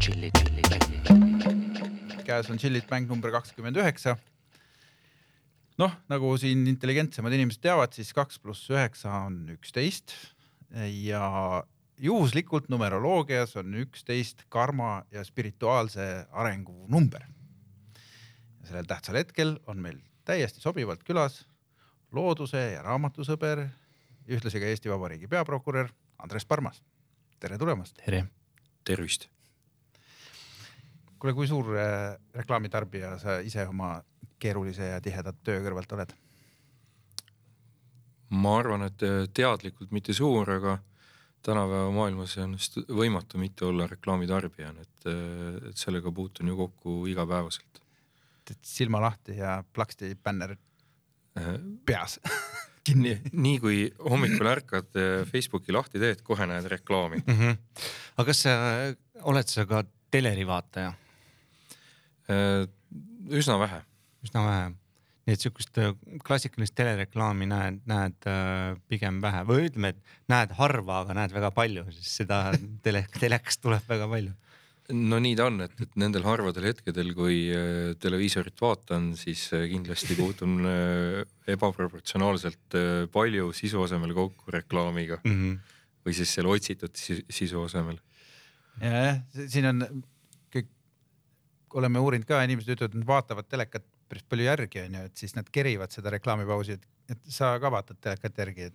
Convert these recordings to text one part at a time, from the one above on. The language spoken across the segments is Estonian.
tšilli, tšilli, tšilli. käes on Chillit mäng number kakskümmend üheksa. noh, nagu siin intelligentsemad inimesed teavad, siis kaks pluss üheksa on üksteist ja juhuslikult numeroloogias on üksteist karma ja spirituaalse arengu number. sellel tähtsal hetkel on meil täiesti sobivalt külas looduse ja raamatusõber, ühtlasi ka Eesti Vabariigi peaprokurör Andres Parmas. tere tulemast. tere. tervist. Kuule, kui suur äh, reklaamitarbija sa ise oma keerulise ja tiheda töö kõrvalt oled? ma arvan, et äh, teadlikult mitte suur, aga tänapäeva maailmas on võimatu mitte olla reklaamitarbija, et, äh, et sellega puutun ju kokku igapäevaselt. teed silma lahti ja plaksti bänner peas nii, nii kui hommikul ärkad, Facebooki lahti teed, kohe näed reklaami mm. -hmm. aga kas sa oled sa ka teleri vaataja? Äh, üsna vähe. üsna vähe. nii et sihukest äh, klassikalist telereklaami näed, näed pigem vähe või ütleme, et näed harva, aga näed väga palju, sest seda tele, telekast tuleb väga palju no nii ta on, et, et nendel harvadel hetkedel, kui äh, televiisorit vaatan, siis äh, kindlasti puutun äh, ebaproportsionaalselt palju sisu asemel kokku reklaamiga mm -hmm. või siis selle otsitud sisu asemel. jah, siin on oleme uurinud ka, inimesed ütlevad, et nad vaatavad telekat päris palju järgi onju, et siis nad kerivad seda reklaamipausi, et, et sa ka vaatad telekat järgi,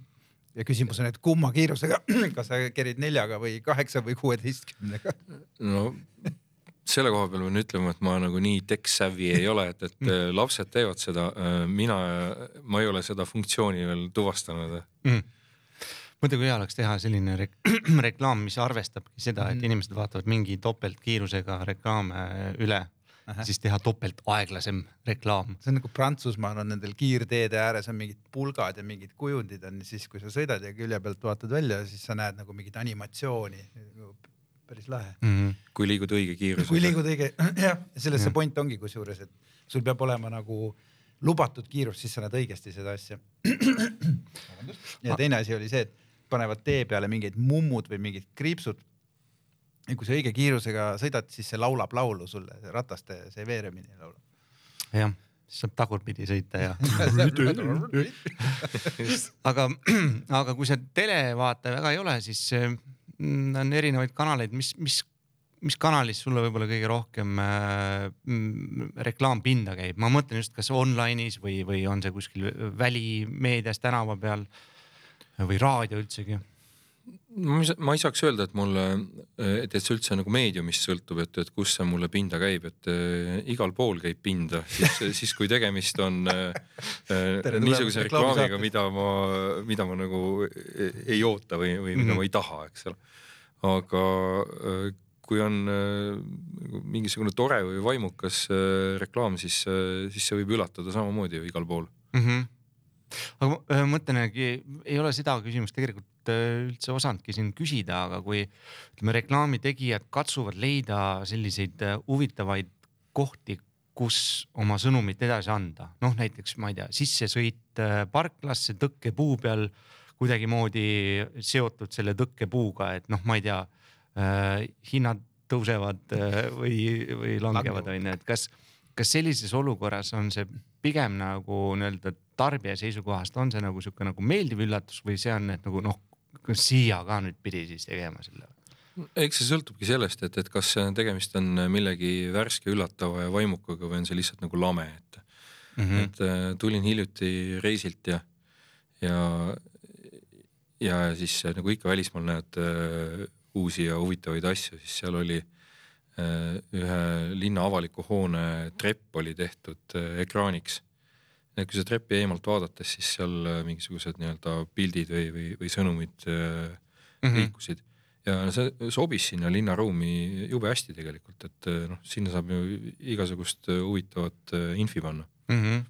ja küsimus on, et kumma kiirusega, kas sa kerid neljaga või kaheksa või kuueteistkümnega? no selle koha peal pean ütlema, et ma nagu nii tech savvy ei ole, et, et mm. lapsed teevad seda, äh, mina, ma ei ole seda funktsiooni veel tuvastanud mm.. Mõtle, kui hea oleks teha selline rek reklaam, mis arvestabki seda, et mm. inimesed vaatavad mingi topeltkiirusega reklaame üle siis teha topelt aeglasem reklaam. see on nagu Prantsusmaal on nendel kiirteede ääres on mingid pulgad ja mingid kujundid on, siis kui sa sõidad ja külje pealt vaatad välja, siis sa näed nagu mingit animatsiooni. päris lahe mm. -hmm. kui liigud õige kiirusega. kui liigud õige, jah, selles see point ongi kusjuures, et sul peab olema nagu lubatud kiirus, siis sa näed õigesti seda asja. ja teine asi oli see, et panevad tee peale mingeid mummud või mingid kriipsud. Ja kui sa õige kiirusega sõidad, siis see laulab laulu sulle, see rataste see veeremine laulab. jah, siis saab tagurpidi sõita ja aga, aga kui sa televaataja väga ei ole, siis mm, on erinevaid kanaleid, mis, mis, mis kanalis sulle võib-olla kõige rohkem äh, mm, reklaampinda käib, ma mõtlen just, kas online'is või, või on see kuskil välimeedias tänava peal või raadio üldsegi ma ei, ma ei saaks öelda, et mulle, et, et see üldse nagu meediumist sõltub, et, et kus see mulle pinda käib, et äh, igal pool käib pinda, siis, siis kui tegemist on äh, äh niisuguse reklaamiga, mida ma, mida ma nagu ei oota või, või mida mm -hmm. ma ei taha, eks ole. aga äh, kui on äh, mingisugune tore või vaimukas äh, reklaam, siis, siis see võib üllatada samamoodi ju igal pool mm. -hmm aga ma mõtlen, ei ole seda küsimust tegelikult Äh, üldse osanudki siin küsida, aga kui ütleme, reklaamitegijad katsuvad leida selliseid äh, huvitavaid kohti, kus oma sõnumit edasi anda, noh näiteks ma ei tea, sissesõit äh, parklasse tõkkepuu peal kuidagimoodi seotud selle tõkkepuuga, et noh, ma ei tea äh,, hinnad tõusevad äh, või, või langevad, onju, et kas, kas sellises olukorras on see pigem nagu nii-öelda tarbija seisukohast on see nagu sihuke nagu meeldiv üllatus või see on, et nagu noh, kas siia ka nüüd pidi siis tegema selle? eks see sõltubki sellest, et, et kas tegemist on millegi värske, üllatava ja vaimukaga või on see lihtsalt nagu lame, et mm. -hmm. et äh, tulin hiljuti reisilt ja, ja, ja siis äh, nagu ikka välismaal näed äh, uusi ja huvitavaid asju, siis seal oli äh, ühe linna avaliku hoone trepp oli tehtud äh, ekraaniks et kui seda trepi eemalt vaadates, siis seal äh, mingisugused nii-öelda pildid või, või, või sõnumid mm -hmm. liikusid ja see sobis sinna linnaruumi jube hästi tegelikult, et äh, noh, sinna saab ju igasugust huvitavat infi panna mm. -hmm.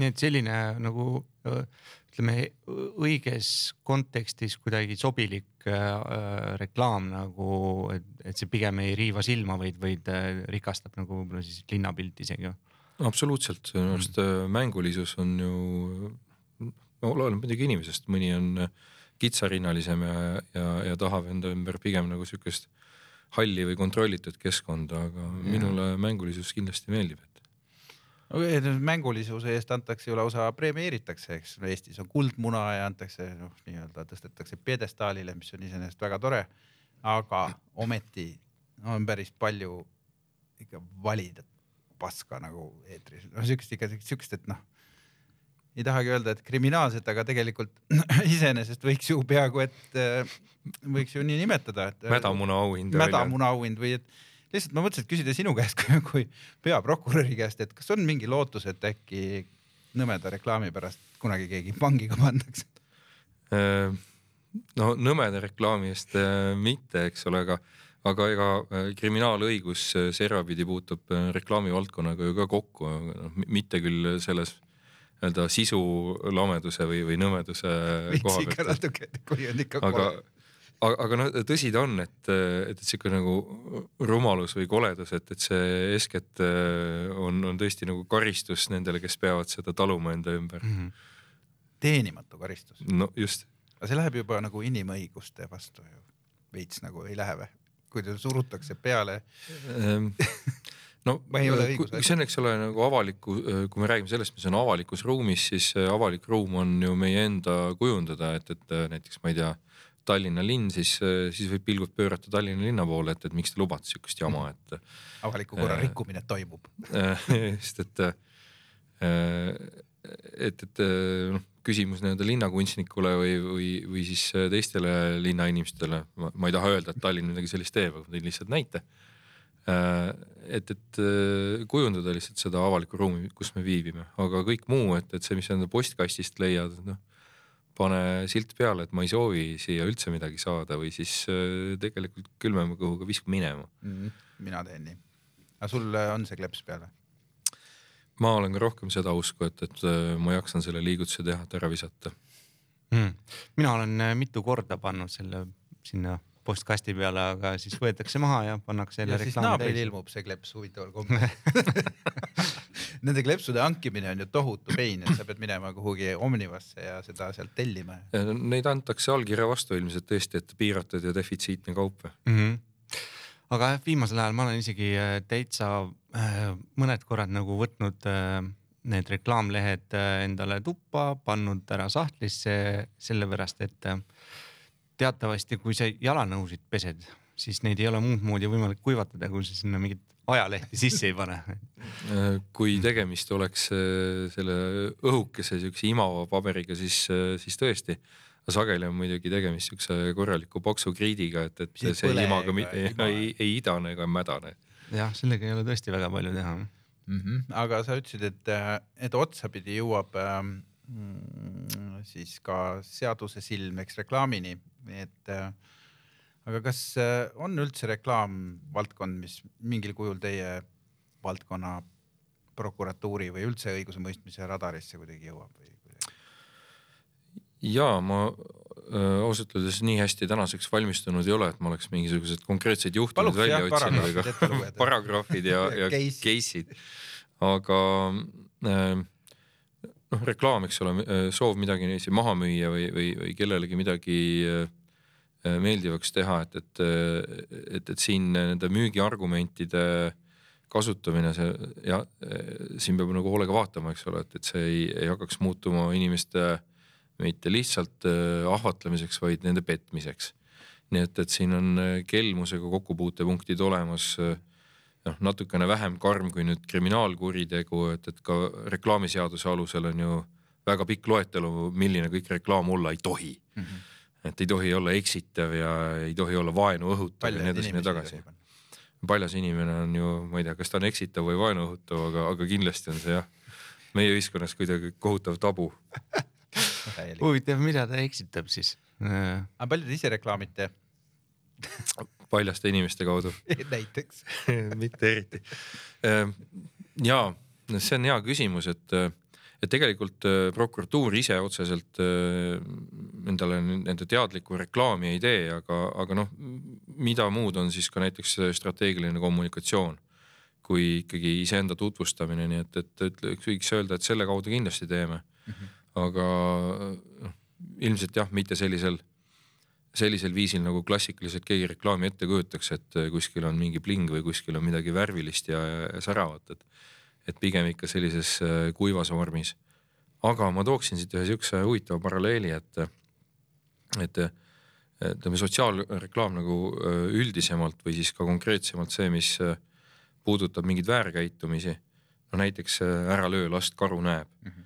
nii et selline nagu ütleme õiges kontekstis kuidagi sobilik äh, reklaam nagu, et, et see pigem ei riiva silma, vaid, vaid rikastab nagu võib-olla siis linnapilti isegi absoluutselt, minu arust mm. mängulisus on ju, oleneb muidugi inimesest, mõni on kitsarinnalisem ja, ja, ja tahab enda ümber pigem nagu sihukest halli või kontrollitud keskkonda, aga ja. minule mängulisus kindlasti meeldib, et mängulisuse eest antakse ju lausa premeeritakse, eks Eestis on kuldmuna ja antakse noh, nii-öelda tõstetakse pjedestaalile, mis on iseenesest väga tore. aga ometi on päris palju ikka valida paska nagu eetris, no siukest ikka siukest, et noh ei tahagi öelda, et kriminaalset, aga tegelikult iseenesest võiks ju peaaegu, et äh, võiks ju nii nimetada, et. Äh, mädamuna auhind. mädamuna auhind või et lihtsalt ma mõtlesin, et küsida sinu käest kui, peaprokuröri käest, et kas on mingi lootus, et äkki nõmeda reklaami pärast kunagi keegi vangiga pandakse? Äh, no nõmeda reklaami eest mitte, eks ole, aga, aga ega kriminaalõigus servapidi puutub reklaamivaldkonnaga ju ka kokku, noh mitte küll selles nii-öelda sisu lameduse või, või nõmeduse koha pealt. natuke, kui on ikka aga, aga, aga noh, tõsi ta on, et, et, et sihuke nagu rumalus või koledus, et, et see eeskätt äh, on, on tõesti nagu karistus nendele, kes peavad seda taluma enda ümber mm. -hmm. teenimatu karistus. no just. aga see läheb juba nagu inimõiguste vastu ju, veits nagu ei lähe või? Kui teile surutakse peale. Ehm, no äh, see on, eks ole, nagu avaliku, äh, kui me räägime sellest, mis on avalikus ruumis, siis avalik ruum on ju meie enda kujundada, et, et äh, näiteks ma ei tea, Tallinna linn, siis, siis võib pilgud pöörata Tallinna linna poole, et, et miks te lubate sihukest jama, et. avaliku korra äh, rikkumine toimub. Just, et, et, et noh, küsimus nii-öelda linnakunstnikule või, või, või siis teistele linnainimestele, ma ei taha öelda, et Tallinn midagi sellist teeb, aga ma tõin lihtsalt näite Äh, et, et äh, kujundada lihtsalt seda avalikku ruumi, kus me viibime, aga kõik muu, et, et see, mis sa enda postkastist leiad, noh pane silt peale, et ma ei soovi siia üldse midagi saada või siis äh, tegelikult külmema kõhuga visku minema mm,. mina teen nii. aga sul on see kleeps peal või? Ma olen ka rohkem seda usku, et, et ma jaksan selle liigutuse teha, et ära visata mm.. mina olen mitu korda pannud selle sinna postkasti peale, aga siis võetakse maha ja pannakse jälle reklaami täis. ilmub see kleeps huvitaval kombel Nende kleepsude hankimine on ju tohutu pein, et sa pead minema kuhugi Omnivasse ja seda sealt tellima. Neid antakse allkirja vastu ilmselt tõesti, et piiratud ja defitsiitne kaup mm. -hmm aga jah, viimasel ajal ma olen isegi äh, täitsa äh, mõned korrad nagu võtnud äh, need reklaamlehed endale tuppa, pannud ära sahtlisse, sellepärast et teatavasti, kui sa jalanõusid pesed, siis neid ei ole muud moodi võimalik kuivatada, kui sa sinna mingit ajalehti sisse ei pane. kui tegemist oleks selle õhukese siukse imava paberiga, siis, siis tõesti. Sageli on muidugi tegemist siukse korraliku paksu kriidiga, et, et see, see imaga ei, ei, ei idane ega mädane. jah, sellega ei ole tõesti väga palju teha mm. -hmm. aga sa ütlesid, et, et otsapidi jõuab ähm, mm, siis ka seaduse silm, eks reklaamini et äh, aga kas on üldse reklaamvaldkond, mis mingil kujul teie valdkonna prokuratuuri või üldse õigusemõistmise radarisse kuidagi jõuab või? Ja ma äh, ausalt öeldes nii hästi tänaseks valmistunud ei ole, et ma oleks mingisuguseid konkreetseid juhtumeid välja otsinud ega paragrahvid ja, ja case'id, aga äh, noh, reklaam, eks ole, soov midagi maha müüa või, või, või kellelegi midagi äh, meeldivaks teha, et, et, et, et siin nende müügiargumentide kasutamine, see ja siin peab nagu hoolega vaatama, eks ole, et, et see ei, ei hakkaks muutuma inimeste mitte lihtsalt äh, ahvatlemiseks, vaid nende petmiseks. nii et, et siin on kelmusega kokkupuutepunktid olemas noh, natukene vähem karm kui nüüd kriminaalkuritegu, et, et ka reklaamiseaduse alusel on ju väga pikk loetelu, milline kõik reklaam olla ei tohi mm. -hmm. et ei tohi olla eksitav ja ei tohi olla vaenu õhutav ja nii edasi ja nii tagasi. paljas inimene on ju, ma ei tea, kas ta on eksitav või vaenu õhutav, aga, aga kindlasti on see jah, meie ühiskonnas kuidagi kohutav tabu huvitav, mida ta eksitab siis? aga palju te ise reklaamite paljaste inimeste kaudu näiteks mitte eriti. Ehm, ja see on hea küsimus, et, et tegelikult äh, prokuratuur ise otseselt äh, endale nende teadlikku reklaami ei tee, aga, aga noh, mida muud on siis ka näiteks strateegiline kommunikatsioon kui ikkagi iseenda tutvustamine, nii et, et, et võiks öelda, et selle kaudu kindlasti teeme mm. -hmm. Aga noh, ilmselt jah, mitte sellisel sellisel viisil nagu klassikaliselt keegi reklaami ette kujutaks, et kuskil on mingi bling või kuskil on midagi värvilist ja, ja säravat, et, et pigem ikka sellises kuivas vormis. aga ma tooksin siit ühe siukse huvitava paralleeli, et, et ütleme, sotsiaalreklaam nagu üldisemalt või siis ka konkreetsemalt see, mis puudutab mingeid väärkäitumisi. no näiteks ära löö, last karu näeb mm. -hmm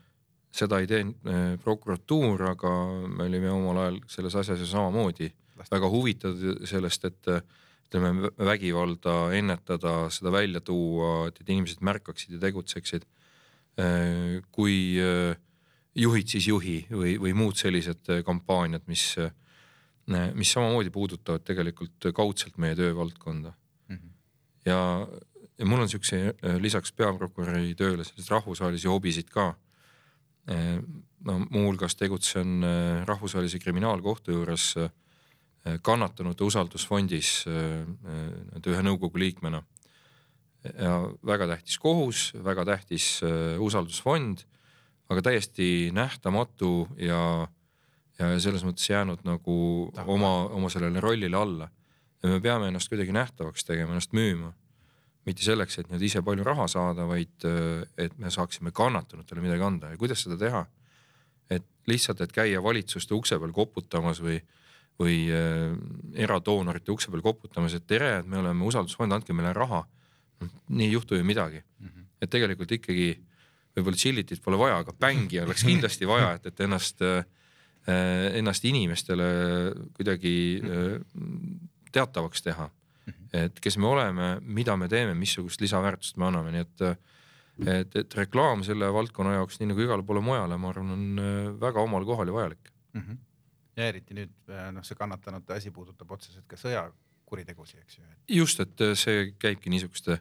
seda ei teinud äh, prokuratuur, aga me olime omal ajal selles asjas ju samamoodi väga huvitatud sellest, et ütleme vägivalda ennetada, seda välja tuua, et, inimesed märkaksid ja tegutseksid. Äh, kui äh, juhid siis juhi või, või muud sellised kampaaniad, mis, mis samamoodi puudutavad tegelikult kaudselt meie töövaldkonda mm. -hmm. ja, ja mul on siukse lisaks peaprokuröri tööle selliseid rahvusvahelisi hobisid ka Äh, no muuhulgas tegutsen äh, rahvusvahelise kriminaalkohtu juures äh, kannatanute usaldusfondis ühe nõukogu liikmena. ja väga tähtis kohus, väga tähtis usaldusfond, aga täiesti nähtamatu ja, ja selles mõttes jäänud nagu oma, oma sellele rollile alla. ja me peame ennast kuidagi nähtavaks tegema, ennast müüma mitte selleks, et nüüd ise palju raha saada, vaid äh, et me saaksime kannatanutele midagi anda ja kuidas seda teha. et lihtsalt, et käia valitsuste ukse peal koputamas või, või äh, eradoonorite ukse peal koputamas, et tere, et me oleme usaldusfond, andke meile raha. noh, nii ei juhtu ju midagi mm. -hmm. et tegelikult ikkagi võib-olla Chilitit pole vaja, aga bängi oleks kindlasti vaja, et, et ennast äh,, ennast inimestele kuidagi äh, teatavaks teha et kes me oleme, mida me teeme, missugust lisaväärtust me anname, nii et et, et reklaam selle valdkonna jaoks, nii nagu igale poole mujale, ma arvan, on äh, väga omal kohal ja vajalik mm. -hmm. ja eriti nüüd äh, noh, see kannatanute asi puudutab otseselt ka sõjakuritegusid, eks ju. just, et äh, see käibki niisuguste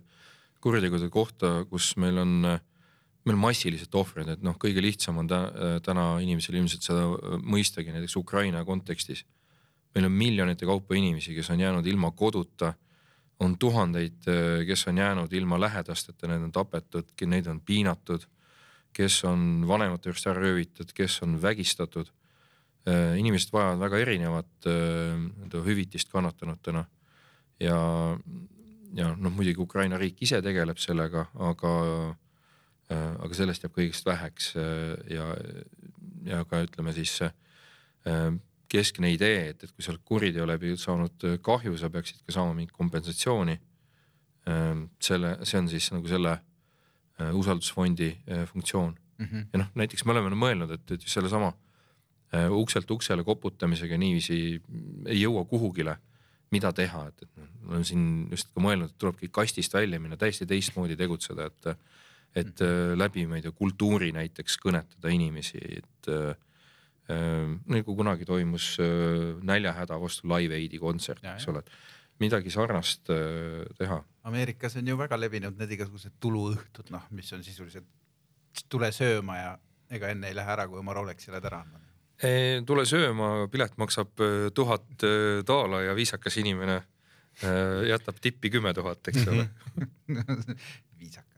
kuritegude kohta, kus meil on, meil massiliselt ohvreid, et noh, kõige lihtsam on täna inimesel ilmselt seda mõistagi näiteks Ukraina kontekstis meil on miljonite kaupa inimesi, kes on jäänud ilma koduta. On tuhandeid, äh, kes on jäänud ilma lähedasteta, need on tapetud, neid on piinatud, kes on vanemate juurest ära röövitud, kes on vägistatud. Äh, inimesed vajavad väga erinevat äh, hüvitist kannatanutena ja, ja noh, muidugi Ukraina riik ise tegeleb sellega, aga, aga sellest jääb kõigest väheks ja, ja ka ütleme siis keskne idee, et, et kui sa oled kuriteo läbi saanud äh, kahju, sa peaksid ka saama mingit kompensatsiooni. Ähm, selle, see on siis nagu selle äh, usaldusfondi äh, funktsioon mm. -hmm. ja noh, näiteks me oleme mõelnud, et, et just sellesama ukselt uksele koputamisega niiviisi ei jõua kuhugile, mida teha, et, et noh, olen siin just ka mõelnud, et tulebki kastist välja minna, täiesti teistmoodi tegutseda, et, et läbi, ma ei tea, kultuuri näiteks kõnetada inimesi, et Ehm, nagu kunagi toimus äh, näljahäda vastu Live Aidi kontsert, eks ole, et midagi sarnast äh, teha. Ameerikas on ju väga levinud need igasugused tuluõhtud, noh, mis on sisuliselt tule sööma ja ega enne ei lähe ära, kui oma Rolexi oled ära andnud. tule sööma, pilet maksab tuhat daala ja viisakas inimene jätab tippi kümme tuhat, eks ole viisakas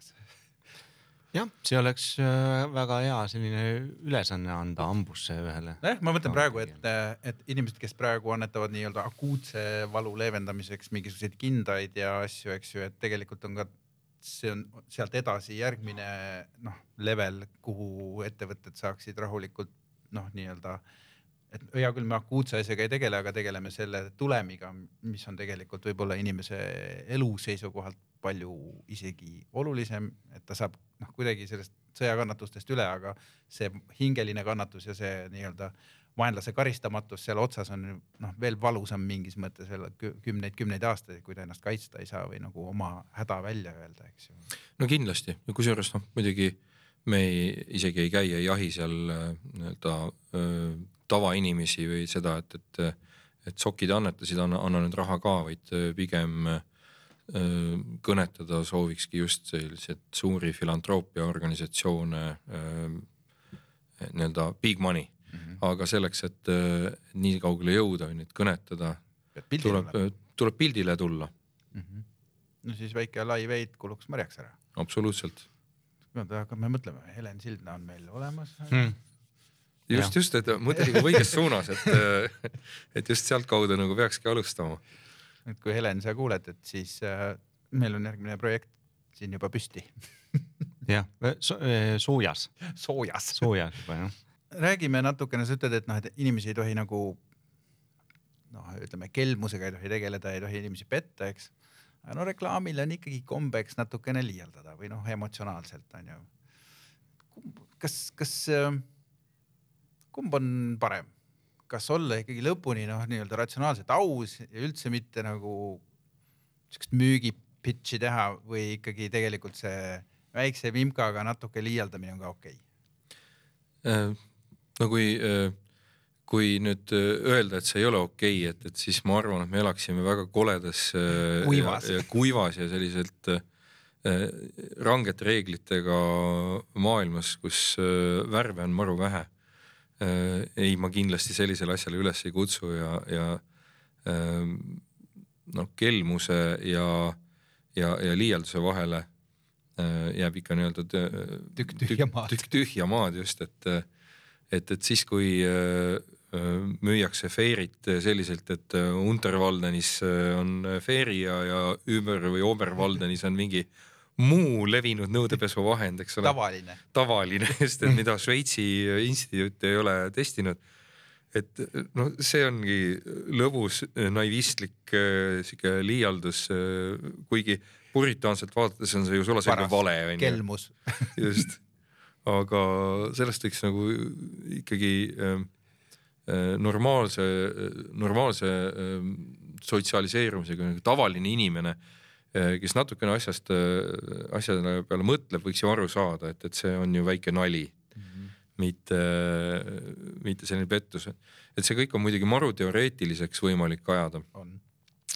jah, see oleks äh, väga hea selline ülesanne anda hambusse ühele. nojah, ma mõtlen praegu, et, et inimesed, kes praegu annetavad nii-öelda akuutse valu leevendamiseks mingisuguseid kindaid ja asju, eks ju, et tegelikult on ka see on sealt edasi järgmine noh, level, kuhu ettevõtted saaksid rahulikult noh, nii-öelda et hea küll, me akuutse asjaga ei tegele, aga tegeleme selle tulemiga, mis on tegelikult võib-olla inimese elu seisukohalt palju isegi olulisem, et ta saab noh, kuidagi sellest sõjakannatustest üle, aga see hingeline kannatus ja see nii-öelda vaenlase karistamatus seal otsas on noh, veel valusam mingis mõttes veel kümneid-kümneid aastaid, kui ta ennast kaitsta ei saa või nagu oma häda välja öelda, eks ju. no kindlasti, kusjuures noh, muidugi me ei, isegi ei käi, ei jahi seal äh, nii-öelda tavainimesi või seda, et, et, et sokid annetasid, anna, anna nüüd raha ka, vaid pigem äh, Äh, kõnetada soovikski just selliseid suuri filantroopia organisatsioone äh, nii-öelda big money mm. -hmm. aga selleks, et nii kaugele jõuda või neid kõnetada, tuleb, tuleb pildile tulla mm. -hmm. no siis väike live aid kuluks marjaks ära. absoluutselt. aga me mõtleme, Helen Sildna on meil olemas mm just, just, et mõte liigub õiges suunas, et, et just sealtkaudu nagu peakski alustama. et kui Helen, sa kuuled, et siis äh, meil on järgmine projekt siin juba püsti jah so, äh, soojas. soojas. soojas juba jah. räägime natukene, sa ütled, et noh, et inimesi ei tohi nagu noh, ütleme kelmusega ei tohi tegeleda, ei tohi inimesi petta, eks. aga no reklaamil on ikkagi kombeks natukene liialdada või noh, emotsionaalselt on ju. kas, kas, kumb on parem, kas olla ikkagi lõpuni noh, nii-öelda ratsionaalselt aus ja üldse mitte nagu siukest müügi pitch'i teha või ikkagi tegelikult see väikse vimkaga natuke liialdamine on ka okei okay.? no kui, kui nüüd öelda, et see ei ole okei okay,, et, et siis ma arvan, et me elaksime väga koledas kuivas ja, ja kuivas ja selliselt rangete reeglitega maailmas, kus värve on maru vähe. Ei, ma kindlasti sellisele asjale üles ei kutsu ja, ja noh, kelmuse ja, ja, ja liialduse vahele Äh, jääb ikka nii-öelda tükk tühja maad. tükk tühja maad just, et, et, et siis, kui äh, müüakse Fairit selliselt, et Unterwaldenis on Fairi ja, ja Uber või Oberwaldenis on mingi muu levinud nõudepesuvahend, eks ole. tavaline. tavaline, just, et mida Šveitsi instituut ei ole testinud. et noh, see ongi lõbus naivistlik sihuke liialdus, kuigi puritaanselt vaadates on see ju sulaselge vale onju. kelmus just, aga sellest võiks nagu ikkagi äh, normaalse, normaalse äh, sotsialiseerumisega nagu tavaline inimene äh,, kes natukene asjast äh,, asjade peale mõtleb, võiks ju aru saada, et, et see on ju väike nali mm. -hmm. mitte, mitte selline pettus, et see kõik on muidugi maru teoreetiliseks võimalik ajada. on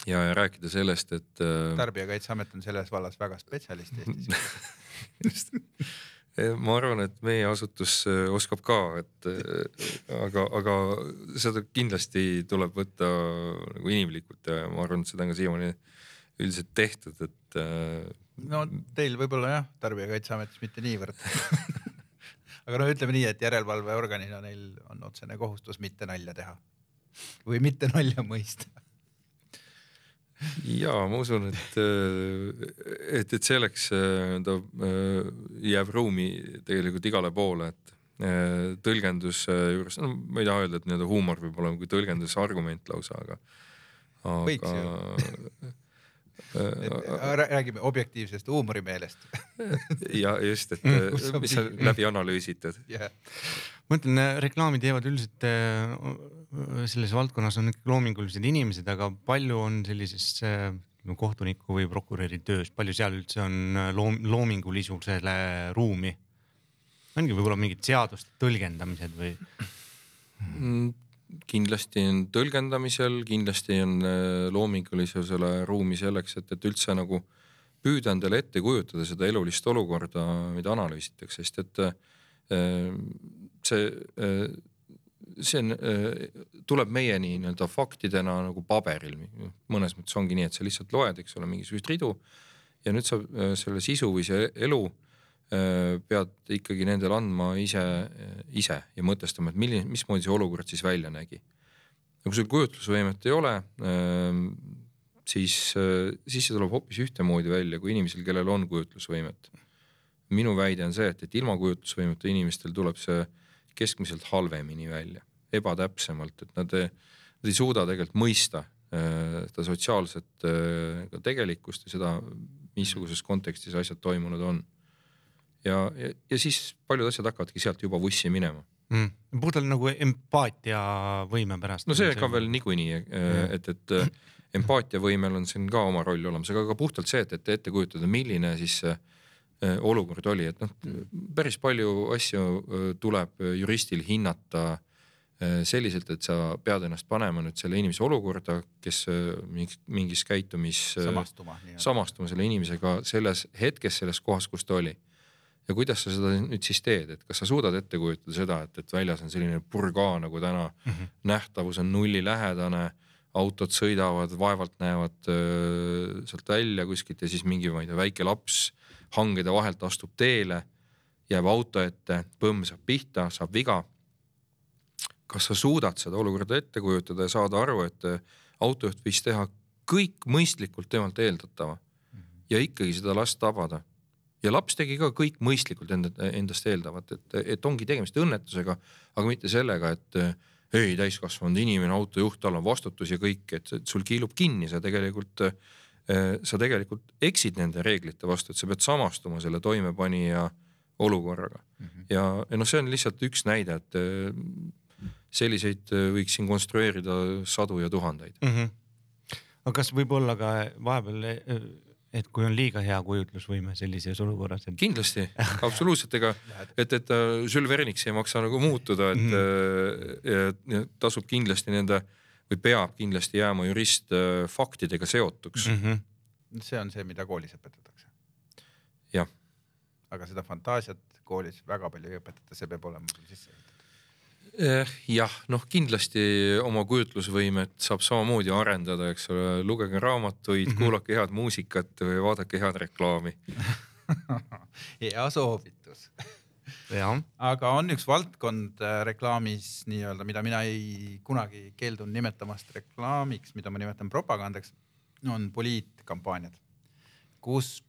ja, ja rääkida sellest, et äh.... tarbijakaitseamet on selles vallas väga spetsialist Eestis ma arvan, et meie asutus oskab ka, et aga, aga seda kindlasti tuleb võtta nagu inimlikult ja ma arvan, et seda on ka siiamaani üldiselt tehtud, et. Äh, no teil võib-olla jah, Tarbijakaitseametis mitte niivõrd. Aga no ütleme nii, et järelevalveorganina neil on otsene kohustus mitte nalja teha. Või mitte nalja mõista. Ja ma usun, et, et, et selleks ta jääb ruumi tegelikult igale poole, et tõlgenduse juures, no ma ei taha öelda, et nii-öelda huumor võib olema kui tõlgendusargument lausa, aga, aga räägime objektiivsest huumorimeelest ja just, et mis on läbi analüüsitud yeah.. ma ütlen, reklaami teevad üldiselt selles valdkonnas on ikkagi loomingulised inimesed, aga palju on sellises kohtuniku või prokuröri töös, palju seal üldse on loom, loomingulisusele ruumi? ongi võib-olla mingid seaduste tõlgendamised või mm,? Kindlasti on tõlgendamisel, kindlasti on äh, loomingulisusele ruumi selleks, et, et üldse nagu püüda endale ette kujutada seda elulist olukorda, mida analüüsitakse, sest et äh, see, äh, see on, tuleb meieni nii-öelda faktidena nagu paberil. mõnes mõttes ongi nii, et sa lihtsalt loed, eks ole, mingisuguseid ridu ja nüüd sa selle sisu või see elu pead ikkagi nendele andma ise, ise ja mõtestama, et milline, mismoodi see olukord siis välja nägi. ja kui sul kujutlusvõimet ei ole, siis, siis see tuleb hoopis ühtemoodi välja kui inimesel, kellel on kujutlusvõimet. minu väide on see, et, et ilma kujutlusvõimeta inimestel tuleb see keskmiselt halvemini välja, ebatäpsemalt, et nad, nad ei suuda tegelikult mõista seda sotsiaalset ka tegelikkust ja seda, missuguses kontekstis asjad toimunud on ja, ja, ja siis paljud asjad hakkavadki sealt juba vussi minema. Mm.. puhtalt nagu empaatiavõime pärast. no see ka veel niikuinii, et, et empaatiavõimel on siin ka oma roll olemas, aga ka puhtalt see, et, et ette kujutada, milline siis see äh, olukord oli, et noh, päris palju asju tuleb juristil hinnata selliselt, et sa pead ennast panema nüüd selle inimese olukorda, kes mingis, mingis käitumis samastuma, samastuma selle inimesega selles hetkes, selles kohas, kus ta oli ja kuidas sa seda nüüd siis teed, et kas sa suudad ette kujutada seda, et, et väljas on selline purgaa nagu täna mm, -hmm. nähtavus on nullilähedane, autod sõidavad, vaevalt näevad öö, sealt välja kuskilt ja siis mingi, ma ei tea, väike laps hangede vahelt astub teele, jääb auto ette, põmm saab pihta, saab viga. kas sa suudad seda olukorda ette kujutada ja saada aru, et autojuht võiks teha kõik mõistlikult temalt eeldatava ja ikkagi seda last tabada. Ja laps tegi ka kõik mõistlikult enda, endast eeldavat, et, et ongi tegemist õnnetusega, aga mitte sellega, et ei, täiskasvanud inimene, autojuht, tal on vastutus ja kõik, et sul kiilub kinni, sa tegelikult, sa tegelikult eksid nende reeglite vastu, et sa pead samastuma selle toimepanija olukorraga mm. -hmm. ja, ja noh, see on lihtsalt üks näide, et selliseid võiks siin konstrueerida sadu ja tuhandeid mm. -hmm. aga kas võib olla ka vahepeal, et kui on liiga hea kujutlusvõime sellises olukorras et...? kindlasti, absoluutselt, ega et, et äh, Jules Verniks ei maksa nagu muutuda, et mm -hmm. tasub kindlasti nende või peab kindlasti jääma jurist faktidega seotuks mm. -hmm. see on see, mida koolis õpetatakse. jah. aga seda fantaasiat koolis väga palju ei õpetata, see peab olema sisse ehitatud jah, noh, kindlasti oma kujutlusvõimet saab samamoodi arendada, eks ole, lugege raamatuid mm, -hmm. kuulake head muusikat või vaadake head reklaami. Hea soovitus. Aga on üks valdkond äh, reklaamis nii-öelda, mida mina ei kunagi keeldun nimetamast reklaamiks, mida ma nimetan propagandaks, on poliitkampaaniad, kus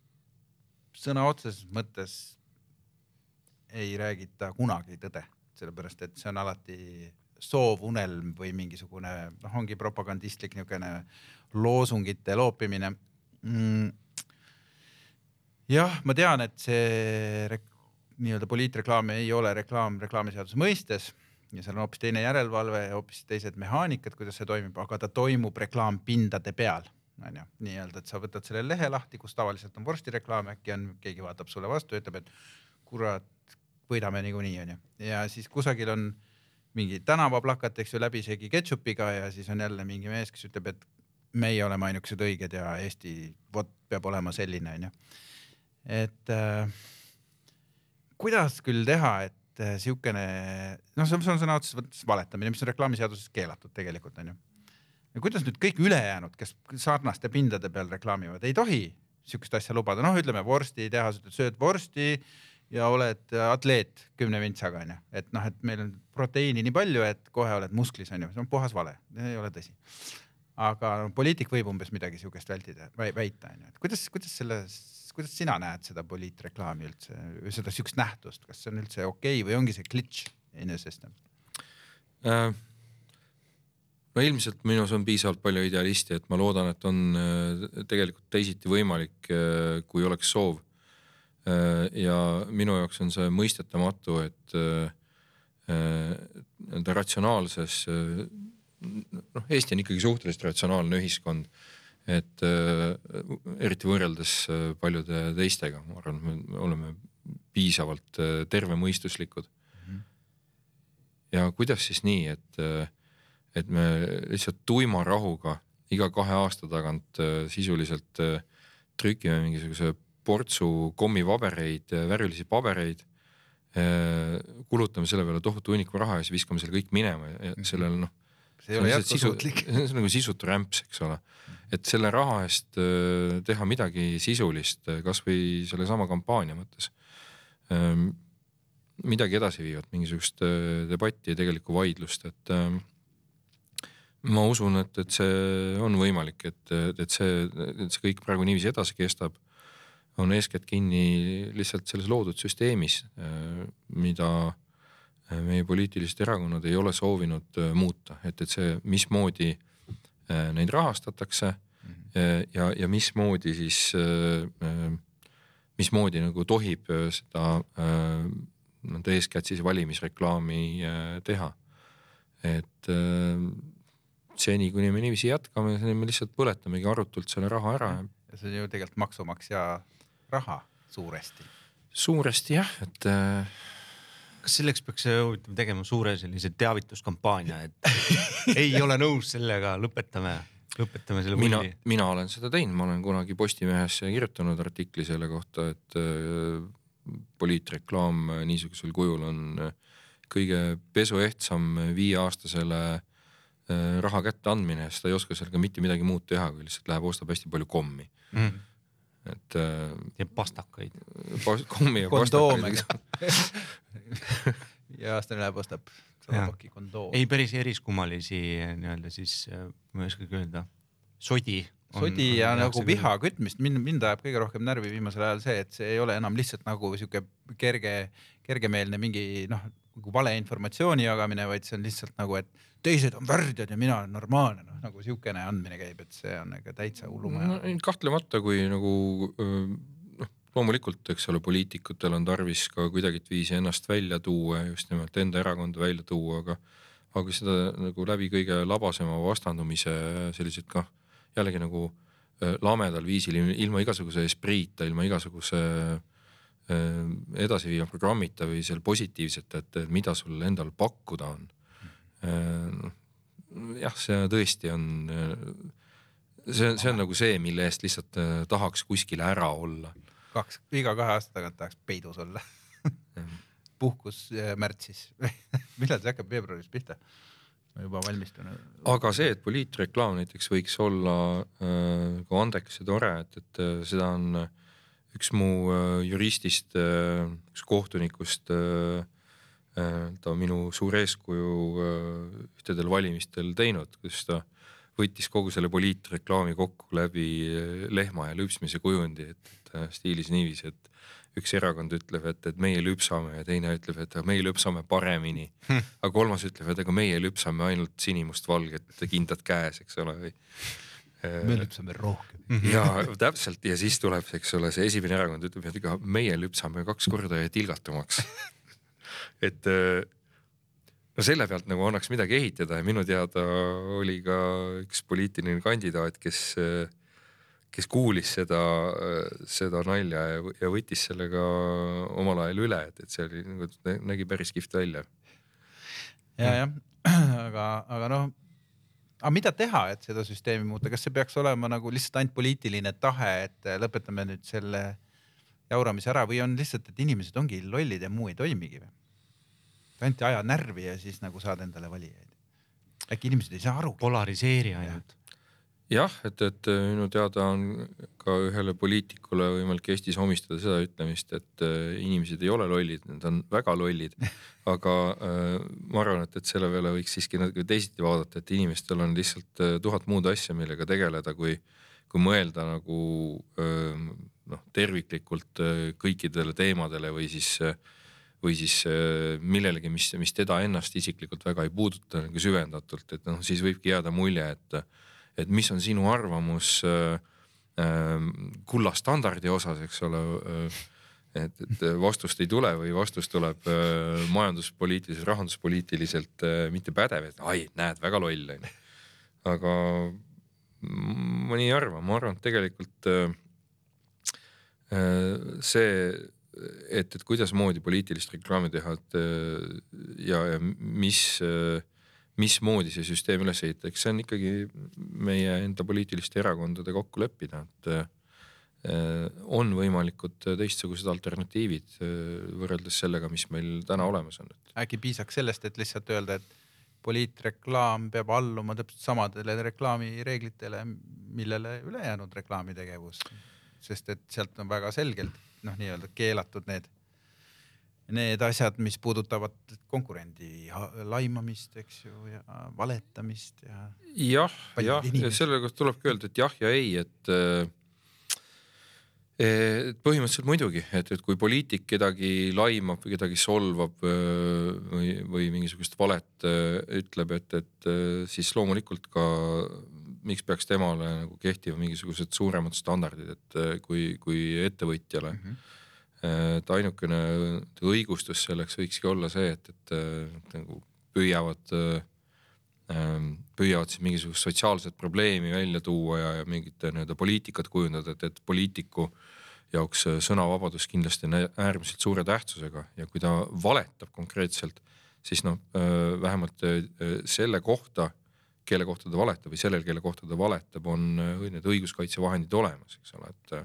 sõna otseses mõttes ei räägita kunagi tõde sellepärast et see on alati soovunelm või mingisugune noh, ongi propagandistlik niisugune loosungite loopimine. Mm.. jah, ma tean, et see nii-öelda poliitreklaam ei ole reklaam reklaamiseaduse mõistes ja seal on hoopis teine järelevalve ja hoopis teised mehaanikad, kuidas see toimib, aga ta toimub reklaampindade peal onju, nii-öelda, et sa võtad selle lehe lahti, kus tavaliselt on vorstireklaam, äkki on, keegi vaatab sulle vastu ja ütleb, et kurat, võidame niikuinii onju. ja siis kusagil on mingi tänavaplakat, eks ju, läbisegi ketšupiga ja siis on jälle mingi mees, kes ütleb, et meie oleme ainukesed õiged ja Eesti vot peab olema selline onju. et äh, kuidas küll teha, et äh, siukene noh, see on, on sõna otseses mõttes valetamine, mis on reklaamiseaduses keelatud tegelikult onju. kuidas nüüd kõik ülejäänud, kes sarnaste pindade peal reklaamivad, ei tohi siukest asja lubada, noh, ütleme vorstitehas, ütled sööd vorsti ja oled atleet kümne vintsaga onju, et noh, et meil on proteiini nii palju, et kohe oled musklis onju, see on puhas vale, ei ole tõsi. aga no, poliitik võib umbes midagi siukest vältida, väita onju, et kuidas, kuidas selles, kuidas sina näed seda poliitreklaami üldse, seda siukest nähtust, kas see on üldse okei okay või ongi see glitch enesest? Äh,? no ilmselt minus on piisavalt palju idealisti, et ma loodan, et on äh, tegelikult teisiti võimalik, äh, kui oleks soov. Äh, ja minu jaoks on see mõistetamatu, et äh, ratsionaalses, noh, Eesti on ikkagi suhteliselt ratsionaalne ühiskond. et eriti võrreldes paljude teistega, ma arvan, me oleme piisavalt tervemõistuslikud. ja kuidas siis nii, et, et me lihtsalt tuima rahuga iga kahe aasta tagant sisuliselt trükime mingisuguse portsu kommipabereid, värvilisi pabereid. Äh, kulutame selle peale tohutu hunniku raha ja siis viskame selle kõik minema ja mhm. sellel noh. see ei ole jätkusuutlik. see on nagu sisutu rämps, eks ole. et selle raha eest äh, teha midagi sisulist, äh, kasvõi sellesama kampaania mõttes. Ähm, midagi edasiviivat, mingisugust debatti ja tegelikku vaidlust, et ähm, ma usun, et, et see on võimalik, et, et see, et see kõik praegu niiviisi edasi kestab on eeskätt kinni lihtsalt selles loodud süsteemis, äh, mida äh, meie poliitilised erakonnad ei ole soovinud äh, muuta, et, et see, mismoodi neid rahastatakse mhm. ja, ja mismoodi siis, mismoodi nagu tohib seda nii-öelda eeskätt siis valimisreklaami teha. et seni, kuni me niiviisi jätkame, me lihtsalt põletamegi arutult selle raha ära. ja see on ju tegelikult maksumaksja raha suuresti? suuresti jah, et äh.... kas selleks peaks huvitav tegema suure sellise teavituskampaania, et ei ole nõus sellega, lõpetame, lõpetame selle mina, mina olen seda teinud, ma olen kunagi Postimehes kirjutanud artikli selle kohta, et äh, poliitreklaam niisugusel kujul on äh, kõige pesuehtsam viieaastasele äh, raha kätteandmine, sest ta ei oska sellega mitte midagi muud teha, kui lihtsalt läheb, ostab hästi palju kommi mm. Et. Äh, ja pastakaid. kommi ja kondoome ja aastane läheb, ostab Salaboki kondoom. ei päris eriskummalisi nii-öelda siis, ma ei oskagi öelda, sodi. sodi ja nagu viha kütmist, mind, mind ajab kõige rohkem närvi viimasel ajal see, et see ei ole enam lihtsalt nagu sihuke kerge, kergemeelne mingi noh, nagu valeinformatsiooni jagamine, vaid see on lihtsalt nagu, et teised on värdjad ja mina olen normaalne, noh nagu siukene andmine käib, et see on ikka täitsa hullumaja no,. kahtlemata, kui nagu noh, loomulikult, eks ole, poliitikutel on tarvis ka kuidagiviisi ennast välja tuua, just nimelt enda erakonda välja tuua, aga aga seda nagu läbi kõige labasema vastandumise sellised kah jällegi nagu lamedal viisil, ilma igasuguse espriita, ilma igasuguse edasiviiva programmita või seal positiivseta, et et mida sul endal pakkuda on. jah, see tõesti on see, see on nagu see, mille eest lihtsalt äh, tahaks kuskil ära olla. kaks, iga kahe aasta tagant tahaks peidus olla. puhkus äh, märtsis millal see hakkab veebruaris pihta? ma juba valmistun. aga see, et poliitreklaam näiteks võiks olla äh, ka andekas ja tore, et, et äh, seda on äh, üks mu äh, juristist äh,, üks kohtunikust äh,, äh, ta on minu suur eeskuju äh, ühtedel valimistel teinud, kus ta võttis kogu selle poliitreklaami kokku läbi äh, lehma ja lüpsmise kujundi, et, äh, stiilis niiviisi, et üks erakond ütleb, et, et meie lüpsame ja teine ütleb, et meie lüpsame paremini. aga kolmas ütleb, et ega meie lüpsame ainult sinimustvalget kindad käes, eks ole, või. me lüpsame rohkem. ja täpselt ja siis tuleb, eks ole, see esimene erakond ütleb, et ega meie lüpsame kaks korda ja tilgatumaks. et äh, no selle pealt nagu annaks midagi ehitada ja minu teada oli ka üks poliitiline kandidaat, kes, kes kuulis seda, seda nalja ja, ja võttis selle ka omal ajal üle, et, et see oli nagu nägi päris kihvt välja. ja, jah, aga, aga noh, aga mida teha, et seda süsteemi muuta, kas see peaks olema nagu lihtsalt ainult poliitiline tahe, et lõpetame nüüd selle jauramise ära või on lihtsalt, et inimesed ongi lollid ja muu ei toimigi või? Ainult aja närvi ja siis nagu saad endale valijaid. äkki inimesed ei saa aru? polariseeri ainult. jah, et, et minu teada on ka ühele poliitikule võimalik Eestis omistada seda ütlemist, et äh, inimesed ei ole lollid, nad on väga lollid. aga äh, ma arvan, et, et selle peale võiks siiski natuke teisiti vaadata, et inimestel on lihtsalt äh, tuhat muud asja, millega tegeleda, kui, kui mõelda nagu äh, noh, terviklikult äh, kõikidele teemadele või siis äh, või siis äh, millelegi, mis, mis teda ennast isiklikult väga ei puuduta nagu süvendatult, et noh, siis võibki jääda mulje, et, et mis on sinu arvamus äh, äh, kullastandardi osas, eks ole äh, et, et vastust ei tule või vastus tuleb majanduspoliitiliselt, rahanduspoliitiliselt mitte pädev, et ai, näed, väga loll onju. aga ma nii ei arva, ma arvan, et tegelikult see, et, et kuidasmoodi poliitilist reklaami teha, et äh, ja, ja mis äh, mismoodi see süsteem üles ehitada, eks see on ikkagi meie enda poliitiliste erakondade kokku leppida, et äh, on võimalikud teistsugused alternatiivid võrreldes sellega, mis meil täna olemas on. äkki piisaks sellest, et lihtsalt öelda, et poliitreklaam peab alluma täpselt samadele reklaamireeglitele, millele ülejäänud reklaamitegevus, sest et sealt on väga selgelt noh, nii-öelda keelatud need, need asjad, mis puudutavad konkurendi laimamist, eks ju, ja valetamist ja jah, jah, ja selle kohta tulebki öelda, et jah ja ei, et äh, et põhimõtteliselt muidugi, et, et kui poliitik kedagi laimab või kedagi solvab öö, või, või mingisugust valet öö, ütleb, et, et siis loomulikult ka miks peaks temale nagu kehtima mingisugused suuremad standardid, et öö, kui, kui ettevõtjale mm. -hmm et ainukene õigustus selleks võikski olla see, et, et äh, nagu püüavad, püüavad siis mingisugust sotsiaalset probleemi välja tuua ja, ja mingit nii-öelda poliitikat kujundada, et, et poliitiku jaoks äh, sõnavabadus kindlasti on äärmiselt suure tähtsusega ja kui ta valetab konkreetselt, siis noh, vähemalt äh, selle kohta, kelle kohta ta valetab või sellel, kelle kohta ta valetab, on äh, need õiguskaitsevahendid olemas, eks ole, et äh,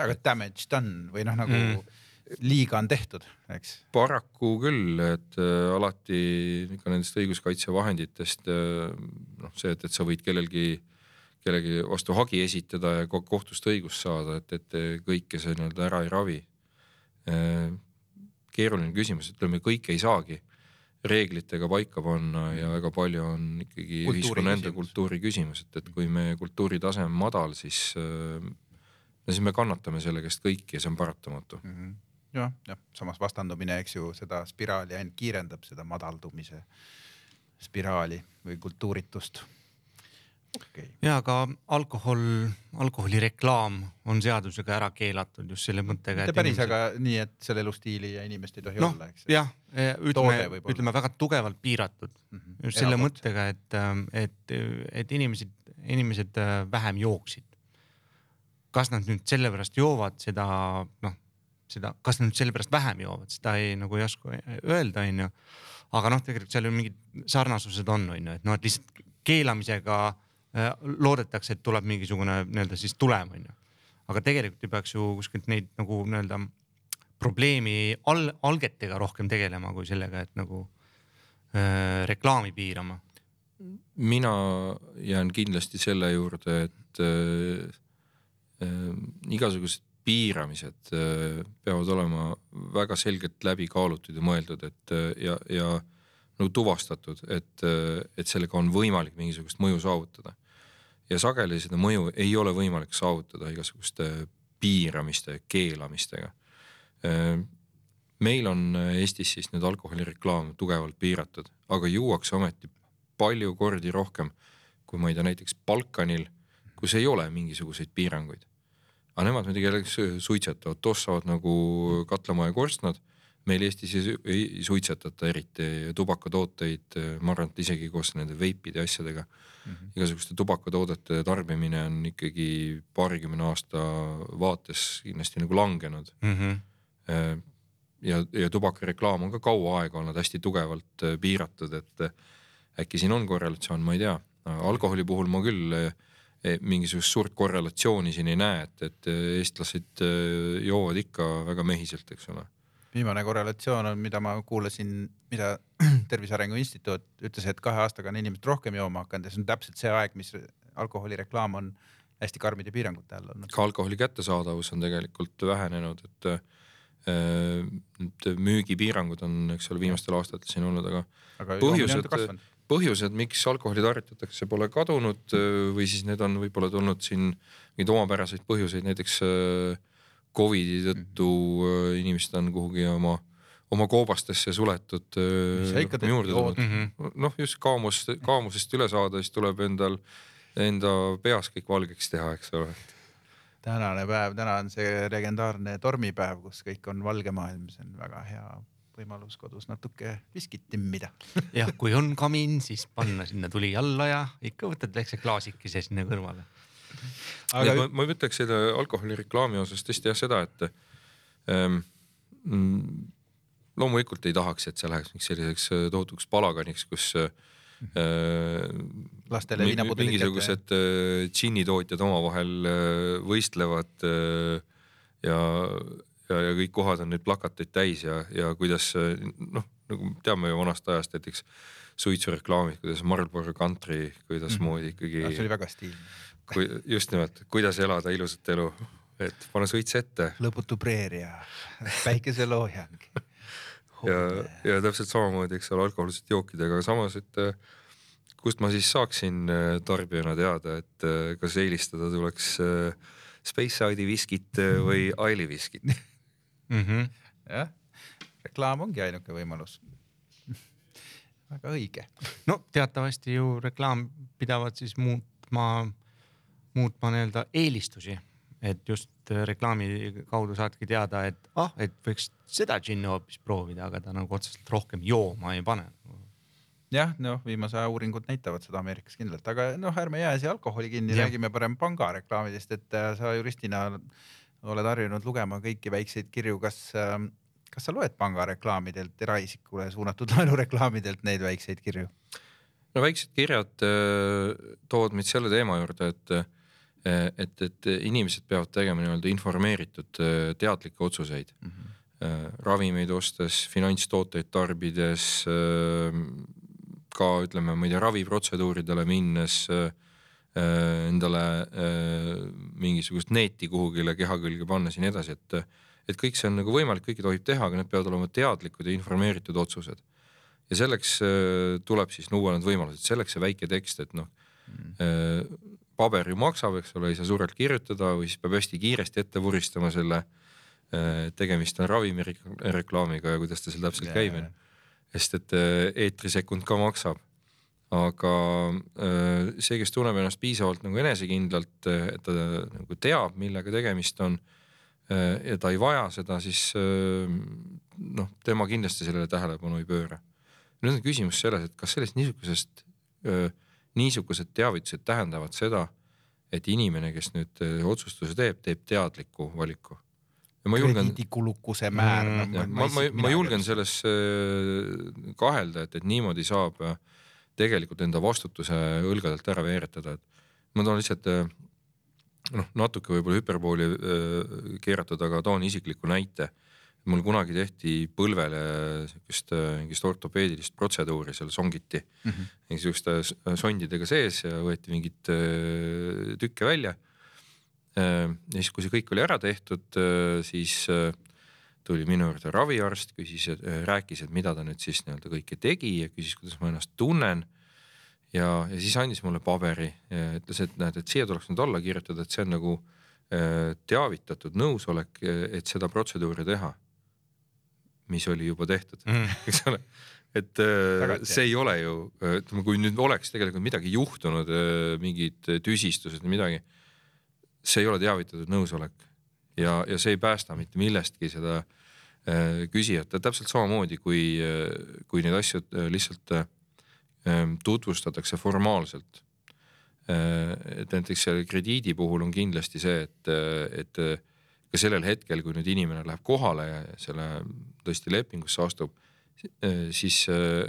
aga damage done või noh, nagu mm. liiga on tehtud, eks. paraku küll, et äh, alati ikka nendest õiguskaitsevahenditest äh, noh, see, et, et sa võid kellelgi, kellegi vastu hagi esitada ja ko- kohtust õigust saada, et, et kõike see nii-öelda ära ei ravi. keeruline küsimus, ütleme kõik ei saagi reeglitega paika panna ja väga palju on ikkagi Kultuuri ühiskonna enda kultuuri küsimus, et, et kui meie kultuuritase on madal, siis äh, no siis me kannatame selle käest kõik ja see on paratamatu. mm -hmm. jah, jah, samas vastandumine, eks ju, seda spiraali ainult kiirendab, seda madaldumise spiraali või kultuuritust. okay., ja aga alkohol, alkoholireklaam on seadusega ära keelatud just selle mõttega. mitte päris inimesed..., aga nii, et selle elustiili ja inimest ei tohi noh olla, eks. jah, Toode ütleme ütleme väga tugevalt piiratud Mhm. just selle mõttega, et, et, et inimesed, inimesed äh, vähem jooksid. kas nad nüüd sellepärast joovad seda, noh, seda, kas nad nüüd sellepärast vähem joovad, seda ei nagu ei oska öelda, onju. aga noh, tegelikult seal ju mingid sarnasused on, onju, et noh, et lihtsalt keelamisega äh, loodetakse, et tuleb mingisugune nii-öelda siis tulem, onju. aga tegelikult ju peaks ju kuskilt neid nagu nii-öelda probleemi al-, algetega rohkem tegelema kui sellega, et nagu äh, reklaami piirama. mina jään kindlasti selle juurde, et äh, äh, igasugused piiramised äh, peavad olema väga selgelt läbi kaalutud ja mõeldud, et äh, ja, ja nagu tuvastatud, et äh,, et sellega on võimalik mingisugust mõju saavutada. ja sageli seda mõju ei ole võimalik saavutada igasuguste piiramiste, keelamistega äh, meil on Eestis siis nüüd alkoholireklaam tugevalt piiratud, aga juuakse ometi palju kordi rohkem kui ma ei tea, näiteks Balkanil, kus ei ole mingisuguseid piiranguid. aga nemad muidugi jällegi su- suitsetavad, tossavad nagu katlamaja korstnad. Meil Eestis ei, ei suitsetata eriti tubakatooteid, ma arvan, et isegi koos nende veipide ja asjadega mm. -hmm. igasuguste tubakatoodete tarbimine on ikkagi paarikümne aasta vaates kindlasti nagu langenud Mm -hmm. ja, ja tubakareklaam on ka kaua aega olnud hästi tugevalt äh, piiratud, et äh, äkki siin on korrelatsioon, ma ei tea. alkoholi puhul ma küll mingisugust suurt korrelatsiooni siin ei näe, et, et eestlased joovad ikka väga mehiselt, eks ole. Viimane korrelatsioon on, mida ma kuulasin, mida Tervise Arengu Instituut ütles, et kahe aastaga on inimesed rohkem jooma hakanud ja see on täpselt see aeg, mis alkoholireklaam on hästi karmide piirangute all olnud. ka alkoholi kättesaadavus on tegelikult vähenenud, et äh, nüüd müügipiirangud on, eks ole, viimastel aastatel siin olnud, aga aga põhjused- põhjused, miks alkoholi tarvitatakse, pole kadunud öö, või siis need on võib-olla tulnud siin mingeid omapäraseid põhjuseid, näiteks öö, Covidi tõttu öö, inimesed on kuhugi oma, oma koobastesse suletud. Tulnud. Mhm. noh, just kaamus, kaamusest üle saada, siis tuleb endal, enda peas kõik valgeks teha, eks ole. tänane päev, täna on see legendaarne tormipäev, kus kõik on valge maailm, see on väga hea võimalus kodus natuke viskit timmida. jah, kui on kamin, siis panna sinna tuli alla ja ikka võtad väikse klaasikese sinna kõrvale. Aga ma, ma ütleks selle alkoholireklaami osas tõesti jah seda, et ähm, loomulikult ei tahaks, et see läheks mingiks selliseks äh, tohutuks palaganiks, kus äh, lastele viinapudelid mingisugused äh, džinnitootjad omavahel äh, võistlevad äh, ja, ja, ja kõik kohad on neid plakateid täis ja, ja kuidas noh, nagu teame ju vanast ajast näiteks suitsureklaamid, kuidas Marlboro Country, kuidasmoodi ikkagi Ah, see oli väga stiilne. Kui just nimelt, kuidas elada ilusat elu, et pane suits ette lõputu preeria, päikeseloojang. ja, ja täpselt samamoodi, eks ole, alkohoolsete jookidega, aga samas, et äh, kust ma siis saaksin äh, tarbijana teada, et äh, kas eelistada tuleks Speyside viskit või Aili viskit. Mm -hmm. jah, reklaam ongi ainuke võimalus. väga õige. no teatavasti ju reklaam pidavad siis muutma, muutma nii-öelda eelistusi, et just äh, reklaami kaudu saadki teada, et ah, et võiks seda džinni hoopis proovida, aga ta nagu otseselt rohkem jooma ei pane. jah, noh, viimase aja uuringud näitavad seda Ameerikas kindlalt, aga noh, ärme jää siia alkoholi kinni, räägime parem pangareklaamidest, et äh, sa juristina oled harjunud lugema kõiki väikseid kirju, kas, kas sa loed pangareklaamidelt, eraisikule suunatud laenureklaamidelt neid väikseid kirju? no väiksed kirjad äh, toovad meid selle teema juurde, et äh, et, et inimesed peavad tegema nii-öelda informeeritud äh, teadlikke otsuseid. Äh, ravimeid ostes, finantstooteid tarbides ka ütleme, ma ei tea, raviprotseduuridele minnes endale mingisugust neeti kuhugile keha külge pannes ja nii edasi, et et kõik see on nagu võimalik, kõike tohib teha, aga need peavad olema teadlikud ja informeeritud otsused. ja selleks tuleb siis luua need võimalused, selleks see väike tekst, et noh äh, paber ju maksab, eks ole, ei saa suurelt kirjutada või siis peab hästi kiiresti ette vuristama selle. tegemist on ravimireklaamiga ja kuidas ta seal täpselt yeah. käib, onju. sest et eetrisekund ka maksab. aga see, kes tunneb ennast piisavalt nagu enesekindlalt, et ta nagu teab, millega tegemist on ja ta ei vaja seda, siis noh, tema kindlasti sellele tähelepanu ei pööra. nüüd on küsimus selles, et kas sellest niisugusest niisugused teavitused tähendavad seda, et inimene, kes nüüd äh, otsustuse teeb, teeb teadliku valiku. ja ma julgen. krediidikulukuse määr mm,. ma, ma, ma, ma julgen selles äh, kahelda, et, et niimoodi saab äh, tegelikult enda vastutuse õlgadelt ära veeretada, et ma toon lihtsalt noh, natuke võib-olla hüperbooli keeratud, aga toon isikliku näite mul kunagi tehti põlvele siukest mingist ortopeedilist protseduuri, seal songiti mm -hmm. mingisuguste sondidega sees ja võeti mingeid äh, tükke välja. Äh, ja siis, kui see kõik oli ära tehtud, äh, siis tuli minu juurde raviarst, küsis, rääkis, et mida ta nüüd siis nii-öelda kõike tegi ja küsis, kuidas ma ennast tunnen. ja, ja siis andis mulle paberi ütles, et näed, et siia tuleks nüüd alla kirjutada, et see on nagu teavitatud nõusolek, et seda protseduuri teha mis oli juba tehtud mm., eks ole. et äh, Tagant, see ei ole ju, ütleme, kui nüüd oleks tegelikult midagi juhtunud, äh, mingid tüsistused või midagi. see ei ole teavitatud nõusolek ja, ja see ei päästa mitte millestki seda äh, küsijat, täpselt samamoodi kui, kui neid asju lihtsalt tutvustatakse formaalselt. et näiteks selle krediidi puhul on kindlasti see, et, et ka sellel hetkel, kui nüüd inimene läheb kohale ja selle tõesti lepingusse astub, siis äh,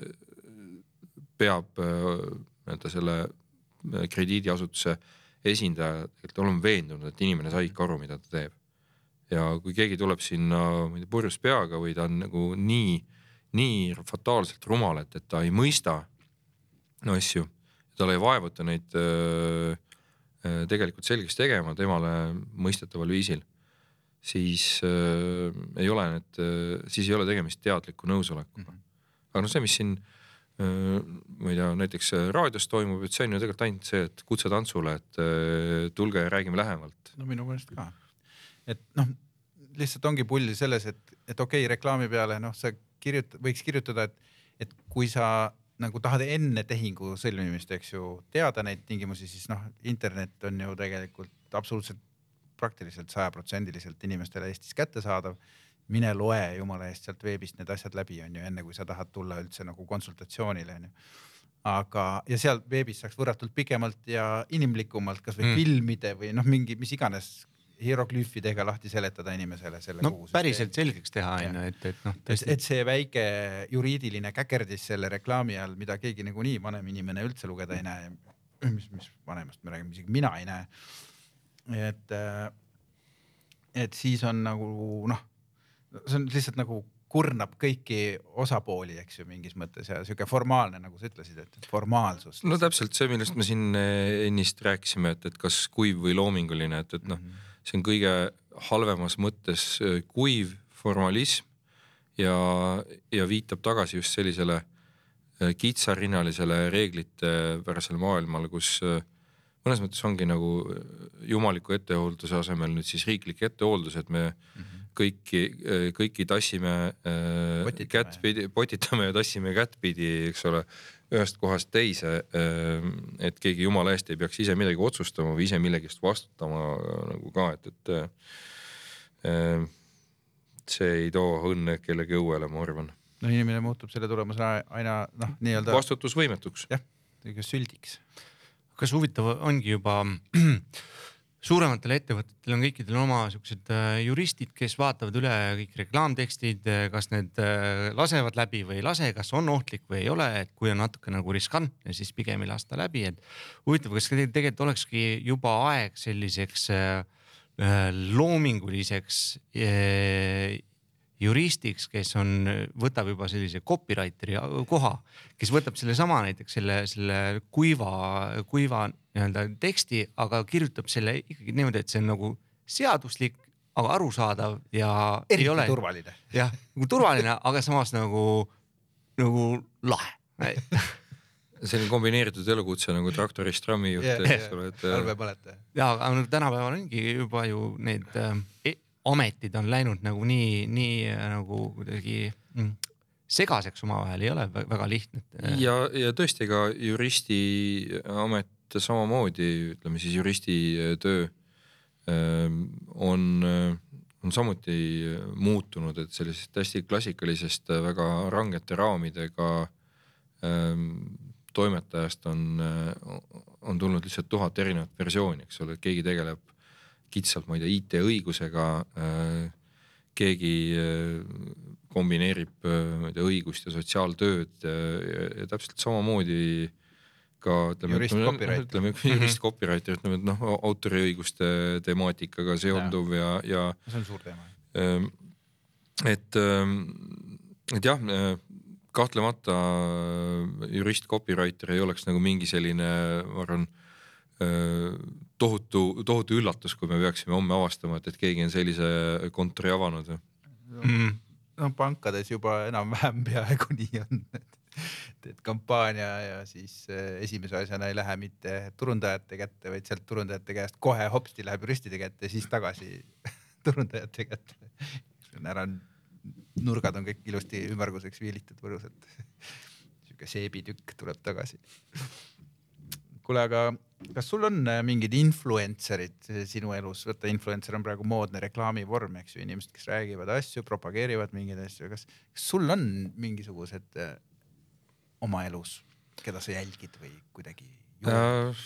peab äh, nii-öelda selle äh, krediidiasutuse esindaja tegelikult olema veendunud, et inimene sai ikka aru, mida ta teeb. ja kui keegi tuleb sinna, ma ei tea, purjus peaga või ta on nagu nii, nii fataalselt rumal, et, et ta ei mõista no asju, tal ei vaevuta neid öö, tegelikult selgeks tegema temale mõistetaval viisil siis äh, ei ole need äh,, siis ei ole tegemist teadliku nõusolekuga mm. -hmm. aga noh, see, mis siin äh, ma ei tea, näiteks äh, raadios toimub, et see on ju tegelikult ainult see, et kutse tantsule, et äh, tulge ja räägime lähemalt. no minu meelest ka, et noh, lihtsalt ongi pull selles, et, et okei okay,, reklaami peale noh, sa kirjuta-, võiks kirjutada, et, et kui sa nagu tahad enne tehingu sõlmimist, eks ju, teada neid tingimusi, siis noh, internet on ju tegelikult absoluutselt praktiliselt sajaprotsendiliselt inimestele Eestis kättesaadav. mine loe jumala eest sealt veebist need asjad läbi, on ju, enne kui sa tahad tulla üldse nagu konsultatsioonile, on ju aga, ja seal veebis saaks võrratult pikemalt ja inimlikumalt kasvõi mm. filmide või noh, mingi mis iganes hieroglüüfidega lahti seletada inimesele selle. no päriselt selgeks teha on ju, et, et noh. et, et see väike juriidiline käkerdis selle reklaami all, mida keegi nagunii vanem inimene üldse lugeda ei näe. mis, mis vanemast me räägime, isegi mina ei näe et, äh, et siis on nagu noh, see on lihtsalt nagu kurnab kõiki osapooli, eks ju, mingis mõttes ja sihuke formaalne, nagu sa ütlesid, et formaalsus. no täpselt see, millest me siin äh, ennist rääkisime, et, et kas kuiv või loominguline, et, et noh mm -hmm., see on kõige halvemas mõttes äh, kuiv formalism ja, ja viitab tagasi just sellisele kitsarinnalisele reeglitepärasele maailmale, kus äh, mõnes mõttes ongi nagu äh, jumaliku ettehoolduse asemel nüüd siis riiklik ettehooldus, et me mm -hmm. kõiki, äh, kõiki tassime äh, kättpidi, potitame ja tassime kättpidi, eks ole, ühest kohast teise. et keegi jumala eest ei peaks ise midagi otsustama või ise millegi eest vastutama nagu ka, et, et see ei too õnne kellegi õuele, ma arvan. no inimene muutub selle tulemusena aina noh, nii-öelda. vastutusvõimetuks. jah, süldiks kas huvitav ongi juba suurematel ettevõtetel on kõikidel oma siuksed äh, juristid, kes vaatavad üle kõik reklaamtekstid, äh, kas need äh, lasevad läbi või ei lase, kas on ohtlik või ei ole, et kui on natuke nagu riskantne, siis pigem ei lasta läbi, et huvitav, kas tegelikult olekski juba aeg selliseks loominguliseks juristiks, kes on, võtab juba sellise copywriter'i koha, kes võtab sellesama näiteks selle, selle kuiva, kuiva nii-öelda teksti, aga kirjutab selle ikkagi niimoodi, et see on nagu seaduslik, aga arusaadav ja. eriti ole, turvaline. jah, nagu turvaline, aga samas nagu nagu lahe selline kombineeritud elukutse nagu traktorist trammijuht yeah,, eks jah. ole, et halba ei mäleta. ja aga nagu tänapäeval ongi juba ju need äh, e- ametid on läinud nagu nii, nii äh, nagu kuidagi mm, segaseks omavahel, ei ole vä- väga lihtne. ja, ja tõesti ka juristi amet samamoodi, ütleme siis juristi töö ähm, on, on samuti muutunud, et sellisest hästi klassikalisest äh, väga rangete raamidega ähm, toimetajast on, on tulnud lihtsalt tuhat erinevat versiooni, eks ole, keegi tegeleb kitsalt, ma ei tea, IT-õigusega äh, keegi äh, kombineerib, ma ei tea, õigust ja sotsiaaltööd ja, täpselt samamoodi ka ütleme, ütleme, copywriter. ütleme jurist, copywriter, ütleme, et noh, autoriõiguste temaatikaga seonduv ja, ja see on suur teema. Ähm, et, et jah, kahtlemata jurist, copywriter ei oleks nagu mingi selline, ma arvan, tohutu, tohutu üllatus, kui me peaksime homme avastama, et, et keegi on sellise kontori avanud. mm, no pankades juba enam-vähem peaaegu nii on. teed kampaania ja siis eh, esimese asjana ei lähe mitte turundajate kätte, vaid sealt turundajate käest kohe hopsti läheb juristide kätte, siis tagasi turundajate kätte. ära, nurgad on kõik ilusti ümmarguseks viilitud võrusalt. sihuke seebitükk tuleb tagasi. kuule, aga kas sul on äh, mingid influencer'id äh, sinu elus, vaata influencer on praegu moodne reklaamivorm, eks ju, inimesed, kes räägivad asju, propageerivad mingeid asju, kas, kas sul on mingisugused äh, oma elus, keda sa jälgid või kuidagi? Äh,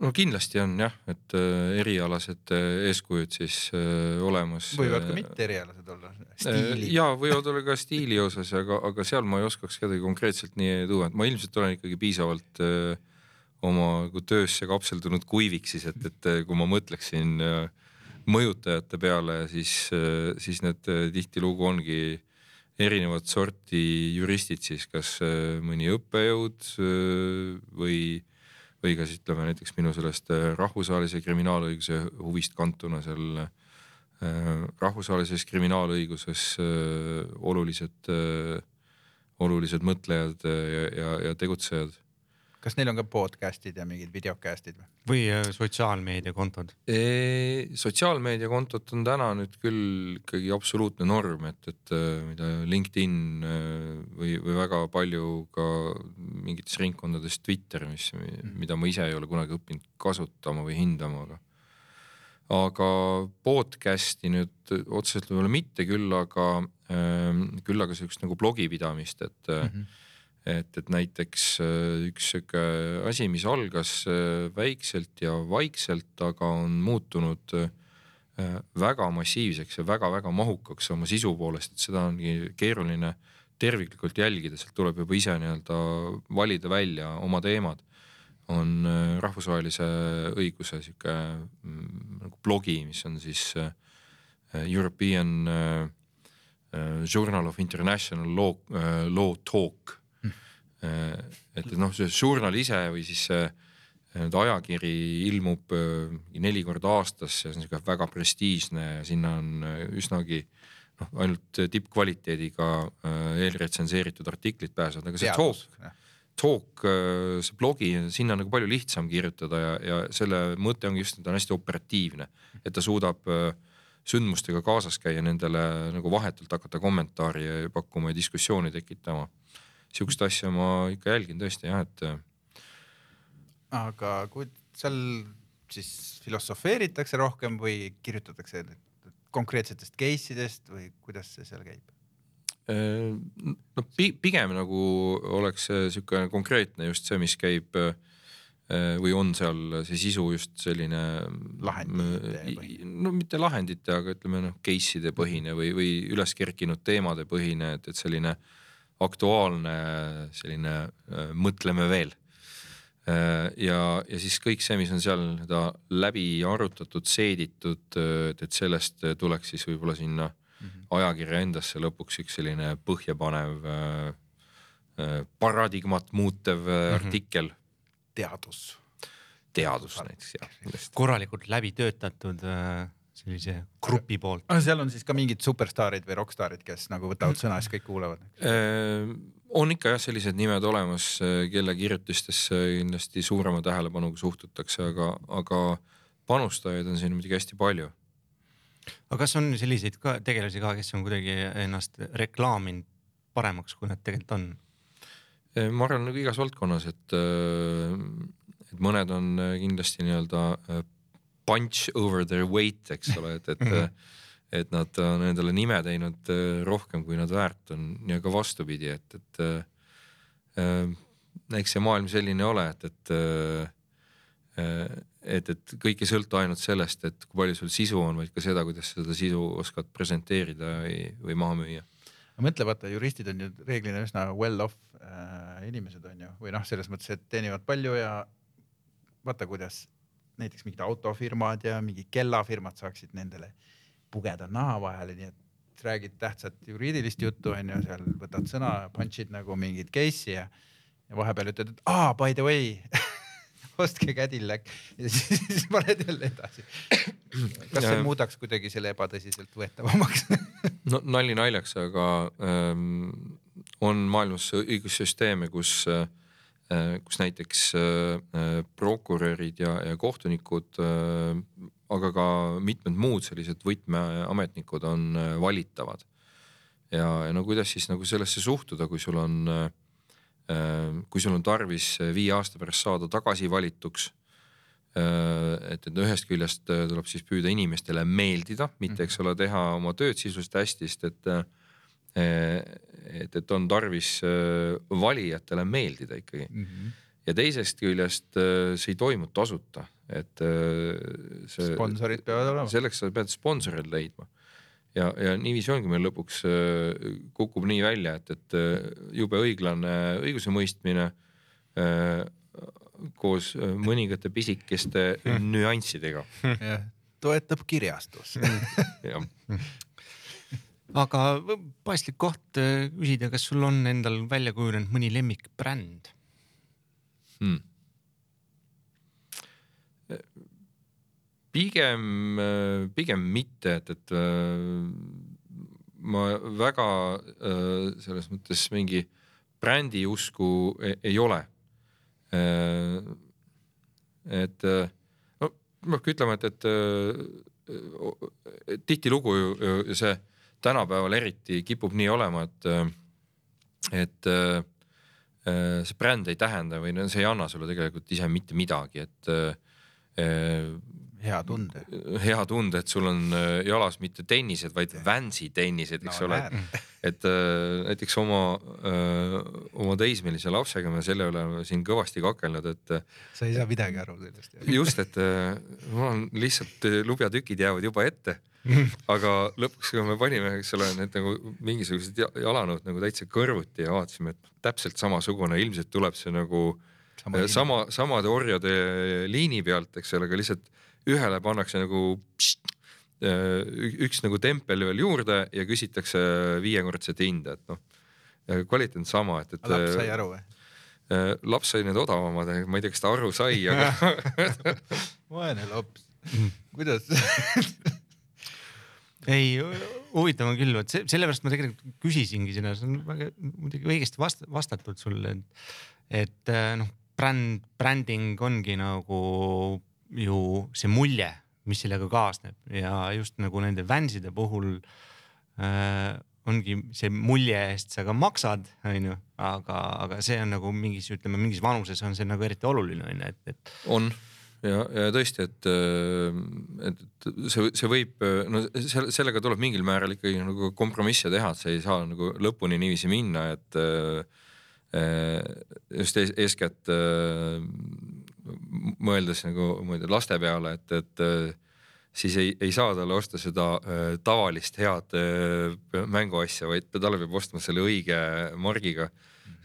no kindlasti on jah, et äh, erialased äh, eeskujud siis äh, olemas. võivad ka mitte erialased olla, stiili. ja võivad olla ka stiili osas, aga, aga seal ma ei oskaks kedagi konkreetselt nii tuua, et ma ilmselt olen ikkagi piisavalt äh, oma nagu töösse kapseldunud kuivik siis, et, et äh, kui ma mõtleksin äh, mõjutajate peale, siis, siis need äh, tihtilugu ongi erinevat sorti juristid siis, kas äh, mõni õppejõud äh, või, või ka siis ütleme näiteks minu sellest äh, rahvusvahelise kriminaalõiguse huvist kantuna seal äh, rahvusvahelises kriminaalõiguses äh, olulised äh,, olulised mõtlejad äh, ja, ja, ja tegutsejad. Kas neil on ka podcast'id ja mingid videocast'id või? või äh, sotsiaalmeediakontod. sotsiaalmeediakontot on täna nüüd küll ikkagi absoluutne norm, et, et äh, mida LinkedIn äh, või, või väga palju ka mingites ringkondades Twitter, mis, mida ma ise ei ole kunagi õppinud kasutama või hindama, aga aga podcast'i nüüd otseselt võib-olla mitte küll, aga äh, küll aga siukest nagu blogipidamist, et mm. -hmm. et, et näiteks äh, üks sihuke asi, mis algas äh, väikselt ja vaikselt, aga on muutunud äh, väga massiivseks ja väga-väga mahukaks oma sisu poolest, et seda ongi keeruline terviklikult jälgida, sealt tuleb juba ise nii-öelda valida välja oma teemad on rahvusvahelise õiguse sihuke mm, nagu blogi, mis on siis European Journal of International Law, Law Talk. Et et noh, see žurnal ise või siis see nii-öelda ajakiri ilmub äh, neli korda aastas ja see on sihuke väga prestiižne ja sinna on äh, üsnagi noh, ainult tippkvaliteediga äh, eelretsenseeritud artiklid pääsevad, aga see talk, talk, see blogi, sinna on nagu palju lihtsam kirjutada ja, ja selle mõte ongi just, et ta on hästi operatiivne, et ta suudab äh, sündmustega kaasas käia, nendele nagu vahetult hakata kommentaari pakkuma ja diskussiooni tekitama. Sihukest asja ma ikka jälgin tõesti jah, et äh, aga kui seal siis filosofeeritakse rohkem või kirjutatakse konkreetsetest case idest või kuidas see seal käib? Äh, no pi- pigem nagu oleks sihuke konkreetne just see, mis käib äh, või on seal see sisu just selline. Põhine. no mitte lahendite, aga ütleme noh, case'ide põhine või, või üles kerkinud teemade põhine, et, et selline aktuaalne selline äh, mõtleme veel. ja, ja siis kõik see, mis on seal nii-öelda läbi arutatud, seeditud, et, et sellest tuleks siis võib-olla sinna ajakirja endasse lõpuks üks selline põhjapanev äh, äh, paradigmat muutev äh, Mhm. artikkel, teadus. teadus näiteks jah. korralikult läbi töötatud äh, sellise grupi poolt. seal on siis ka mingid superstaarid või rokkstaarid, kes nagu võtavad sõna, siis kõik kuulavad. Äh, on ikka jah, sellised nimed olemas, kelle kirjutistesse kindlasti suurema tähelepanuga suhtutakse, aga, aga panustajaid on siin muidugi hästi palju. aga kas on selliseid ka tegelasi ka, kes on kuidagi ennast reklaaminud paremaks, kui nad tegelikult on? ma arvan nagu igas valdkonnas, et, et mõned on kindlasti nii-öelda punch over their weight, eks ole, et, et mm, -hmm. et nad on endale nime teinud äh, rohkem, kui nad väärt on ja ka vastupidi, et, et äh, eks see maailm selline ole, et, et äh, et, et kõik ei sõltu ainult sellest, et kui palju sul sisu on, vaid ka seda, kuidas seda sisu oskad presenteerida või, või maha müüa. mõtle, vaata juristid on ju reeglina üsna well off äh, inimesed on ju, või noh, selles mõttes, et teenivad palju ja vaata, kuidas näiteks mingid autofirmad ja mingid kellafirmad saaksid nendele pugeda naha vahele, nii et räägid tähtsat juriidilist juttu, onju, seal võtad sõna, punch'id nagu mingit case'i ja, ja vahepeal ütled, et aa, by the way ostke Cadillac ja siis, siis paned jälle edasi. kas see muudaks kuidagi selle ebatõsiseltvõetavamaks? No nali naljaks, aga ähm, on maailmas õigussüsteeme, kus äh, kus näiteks äh, äh, prokurörid ja, ja kohtunikud, aga ka mitmed muud sellised võtmeametnikud on valitavad. ja, ja no kuidas siis nagu sellesse suhtuda, kui sul on, kui sul on tarvis viie aasta pärast saada tagasi valituks et, et ühest küljest tuleb siis püüda inimestele meeldida, mitte, eks ole, teha oma tööd sisuliselt hästi, sest et et, et on tarvis äh, valijatele meeldida ikkagi mm. -hmm. ja teisest küljest äh, see ei toimu tasuta, et äh, see. sponsorid peavad olema. selleks sa pead sponsorid leidma ja, ja niiviisi ongi meil lõpuks kukub nii välja, et, et jube õiglane õigusemõistmine koos mõningate pisikeste nüanssidega. toetab kirjastus aga paslik koht äh, küsida, kas sul on endal välja kujunenud mõni lemmikbränd hmm.? pigem, äh, pigem mitte, et, et äh, ma väga selles mõttes mingi brändi usku ei, ei ole. et no ma peabki ütlema, et, et, tihtilugu ju see tänapäeval eriti kipub nii olema, et, et see bränd ei tähenda või no see ei anna sulle tegelikult ise mitte midagi, et hea tunde. hea tunde, et sul on äh, jalas mitte tennised, vaid Vansi tennised, eks no, ole. et äh, näiteks oma, äh, oma teismelise lapsega me selle üle oleme siin kõvasti kakelnud, et. sa ei saa midagi aru sellest. just, et mul on lihtsalt lubjatükid jäävad juba ette aga lõpuks, kui me panime, eks ole, need nagu mingisugused jalanõud nagu täitsa kõrvuti ja vaatasime, et täpselt samasugune, ilmselt tuleb see nagu sama, sama, samade orjade liini pealt, eks ole, aga lihtsalt ühele pannakse nagu pst, äh, üks nagu tempel veel juurde ja küsitakse viiekordset hinda, et noh, kvaliteet on sama, et, et. laps sai aru või? Laps sai need odavamad, ma ei tea, kas ta aru sai, aga vaene laps, kuidas ei, huvitav on küll, vot sellepärast ma tegelikult küsisingi sinna, see on väga muidugi õigesti vast, vastatud sulle, et, et äh, noh, bränd, bränding ongi nagu ju see mulje, mis sellega kaasneb ja just nagu nende Vanside puhul äh, ongi see mulje eest sa ka maksad, onju, aga, aga see on nagu mingis, ütleme mingis vanuses on see nagu eriti oluline onju, et, et. on ja, ja tõesti, et, et see, see võib, no selle, sellega tuleb mingil määral ikkagi nagu kompromisse teha, et sa ei saa nagu lõpuni niiviisi minna, et just eeskätt mõeldes nagu ma ei tea laste peale, et, et äh, siis ei, ei saa talle osta seda äh, tavalist head äh, mänguasja, vaid talle peab ostma selle õige margiga.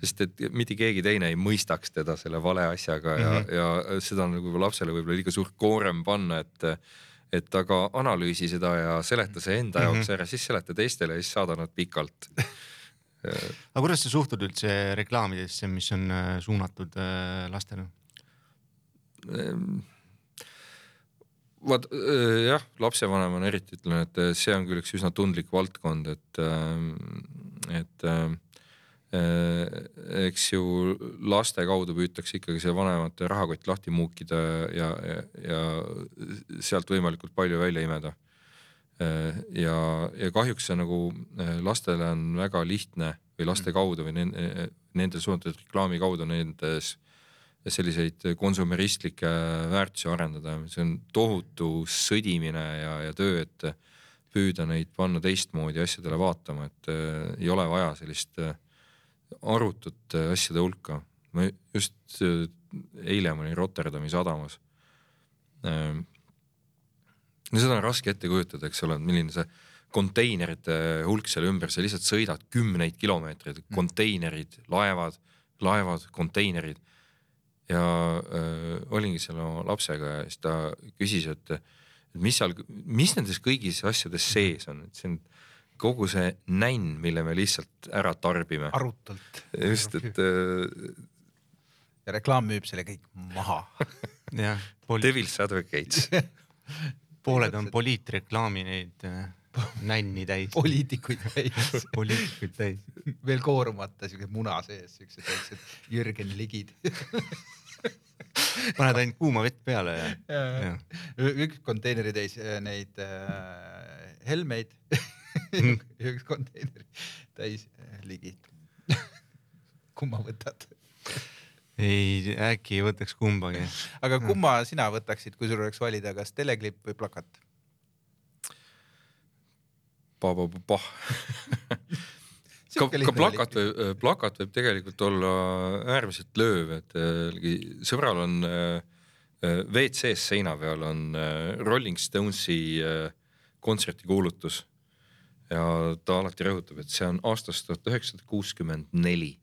Sest et mitte keegi teine ei mõistaks teda selle vale asjaga ja mm, -hmm. ja seda on nagu lapsele võib-olla liiga suur koorem panna, et et aga analüüsi seda ja seleta see enda mm -hmm. jaoks ära, siis seleta teistele ja siis saada nad pikalt aga kuidas sa suhtud üldse reklaamidesse, mis on suunatud lastele? Ehm, vaat äh, jah, lapsevanemana eriti ütlen, et äh, see on küll üks üsna tundlik valdkond, et, ähm, et äh, eks ju laste kaudu püütakse ikkagi see vanemate rahakott lahti muukida ja, ja, ja sealt võimalikult palju välja imeda. ja, ja kahjuks see nagu lastele on väga lihtne või laste kaudu või nende, nende suunatud reklaami kaudu nendes selliseid konsumeristlikke väärtusi arendada, see on tohutu sõdimine ja, ja töö, et püüda neid panna teistmoodi asjadele vaatama, et äh, ei ole vaja sellist äh, arutut äh, asjade hulka. ma just äh, eile ma olin Rotterdami sadamas äh,. no seda on raske ette kujutada, eks ole, milline see konteinerite hulk seal ümber, sa lihtsalt sõidad kümneid kilomeetreid, konteinerid, laevad, laevad, konteinerid ja äh, olingi seal oma lapsega ja siis ta küsis, et, mis seal, mis nendes kõigis asjades sees on, et see on kogu see nänn, mille me lihtsalt ära tarbime. arutult. just, et äh,. ja reklaam müüb selle kõik maha jah, Devil's advocates pooled on poliitreklaami neid äh, nänni täis. poliitikuid täis poliitikuid täis. veel koorumata siuke muna sees, siuksed väiksed Jürgeni ligid paned ainult kuuma vett peale ja, ja. ja. üks konteineri täis äh, neid äh, helmeid Ja üks konteiner täis äh, ligid kumma võtad? ei, äkki ei võtaks kumbagi. aga kumma sina võtaksid, kui sul oleks valida, kas teleklipp või plakat? pa-pa-pa-pah ka, ka plakat võib, plakat võib tegelikult olla äärmiselt lööv, et äh, sõbral on äh, WC-s seina peal on Rolling Stonesi kontserdikuulutus ja ta alati rõhutab, et see on aastast tuhat üheksasada kuuskümmend neli.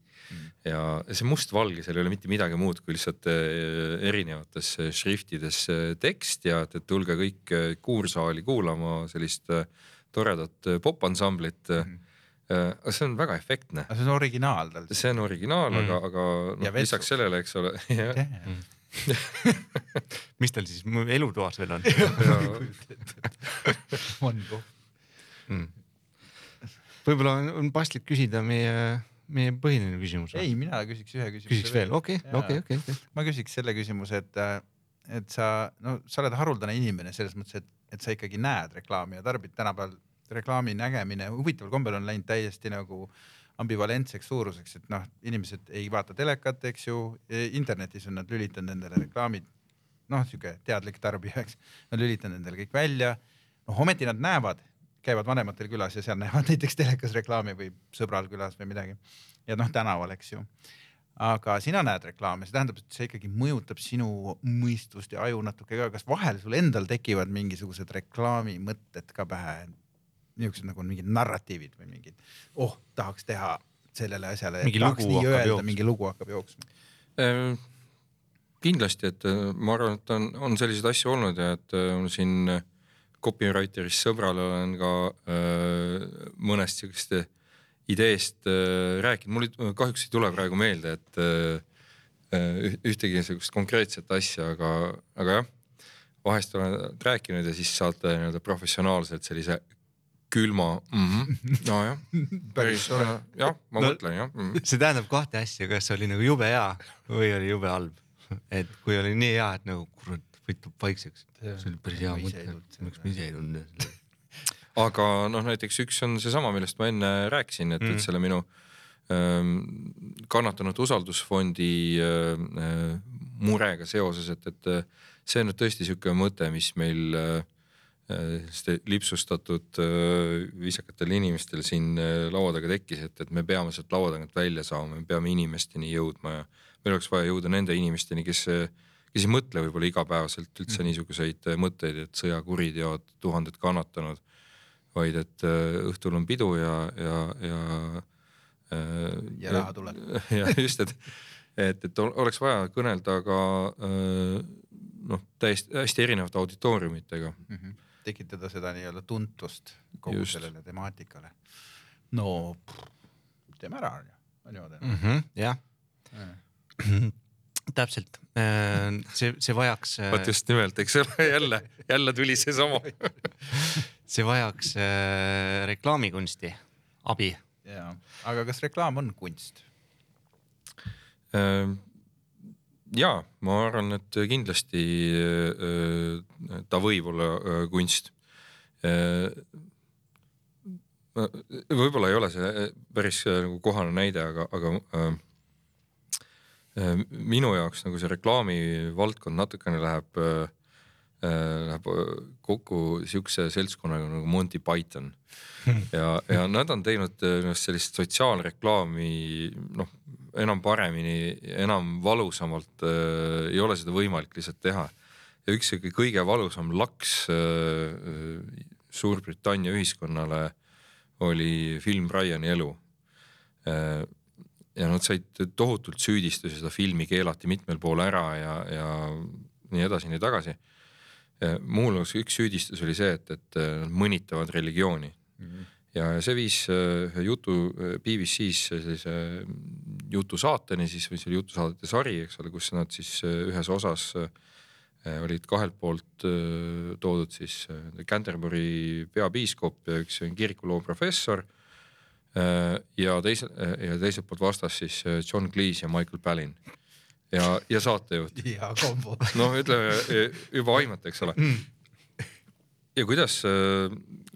Ja see mustvalge, seal ei ole mitte midagi muud kui lihtsalt äh, erinevates šriftides tekst ja et, et tulge kõik äh, kuursaali kuulama sellist äh, toredat popansamblit äh, aga see on väga efektne. See on originaal tal. see on originaal mm., aga, aga noh, lisaks sellele, eks ole mis tal siis elutoas veel on? on koht. Mm. Võib-olla on, on paslik küsida meie, meie põhiline küsimus. ei, mina küsiks ühe küsimuse. küsiks veel, okei, okei, okei, ma küsiks selle küsimuse, et, et sa, no sa oled haruldane inimene selles mõttes, et, et sa ikkagi näed reklaami ja tarbid tänapäeval reklaami nägemine. Huvitaval kombel on läinud täiesti nagu ambivalentseks suuruseks, et noh, inimesed ei vaata telekat, eks ju, internetis on nad lülitanud endale reklaamid, noh, sihuke teadlik tarbija, eks, nad lülitanud endale kõik välja. noh, ometi nad näevad, käivad vanematel külas ja seal näevad näiteks telekas reklaami või sõbral külas või midagi. ja noh, tänaval, eks ju aga sina näed reklaame, see tähendab, et see ikkagi mõjutab sinu mõistust ja aju natuke ka, kas vahel sul endal tekivad mingisugused reklaamimõtted ka pähe? niisugused nagu mingid narratiivid või mingid, oh, tahaks teha sellele asjale, Mingi lugu hakkab jooksma. mingi lugu hakkab jooksma. Ehm, kindlasti, et äh, ma arvan, et on, on selliseid asju olnud ja et äh, on siin äh, copywriter'ist sõbrale olen ka äh, mõnest siukest ideest äh, rääkinud, mul kahjuks ei tule praegu meelde, et äh, äh, ühtegi niisugust konkreetset asja, aga, aga jah, vahest olen rääkinud ja siis saate nii-öelda professionaalselt sellise külma mm, -hmm, nojah, päris tore, jah, ma no, mõtlen jah mm. -hmm. see tähendab kahte asja, kas oli nagu jube hea või oli jube halb. et kui oli nii hea, et nagu kurat, võtub vaikseks. see oli päris hea mõte, miks ma ise ei tulnud. aga noh, näiteks üks on seesama, millest ma enne rääkisin, et mm., et selle minu ähm, kannatanud usaldusfondi äh, äh, murega seoses, et, et äh, see on nüüd tõesti sihuke mõte, mis meil äh, äh, selliste lipsustatud viisakatel inimestel siin laua taga tekkis, et, et me peame sealt laua tagant välja saama, me peame inimesteni jõudma ja meil oleks vaja jõuda nende inimesteni, kes kes ei mõtle võib-olla igapäevaselt üldse mm. niisuguseid äh, mõtteid, et sõjakuriteod, tuhanded kannatanud, vaid et äh, õhtul on pidu ja, ja, ja äh, Ja raha tuleb. ja just, et, et, et ol- oleks vaja kõnelda ka äh, noh, täiesti hästi erinevate auditooriumitega. mm. -hmm. tekitada seda nii-öelda tuntust kogu Just. Sellele temaatikale. no pff, teeme ära, on ju, on mm -hmm, jah. täpselt. see, see vajaks, vot just nimelt, eks ole, jälle, jälle tuli seesama. see vajaks äh, reklaamikunsti abi ja, aga kas reklaam on kunst? Ja ma arvan, et kindlasti ta võib olla kunst. võib-olla ei ole see päris nagu kohane näide, aga, aga minu jaoks nagu see reklaamivaldkond natukene läheb, läheb kokku siukse seltskonnaga nagu Monty Python ja, ja nad on teinud minu arust sellist sotsiaalreklaami noh enam paremini, enam valusamalt äh, ei ole seda võimalik lihtsalt teha. ja üks sihuke kõige valusam laks äh, Suurbritannia ühiskonnale oli film Briani elu äh,. Ja nad said tohutult süüdistusi, seda filmi keelati mitmel pool ära ja, ja nii edasi, nii tagasi. Äh, muuhulgas üks süüdistus oli see, et, et nad mõnitavad religiooni mm. -hmm ja see viis äh, jutu äh, BBC-s sellise jutusaateni siis või see oli jutusaadete sari, eks ole, kus nad siis äh, ühes osas olid kahelt poolt toodud siis Canterbury peapiiskop ja üks kirikuloo professor. Ja teise ja teiselt poolt vastas siis John Cleese ja Michael Palin ja, ja saatejuht. hea kombo. noh, ütleme juba aimata, eks ole. Mm. ja kuidas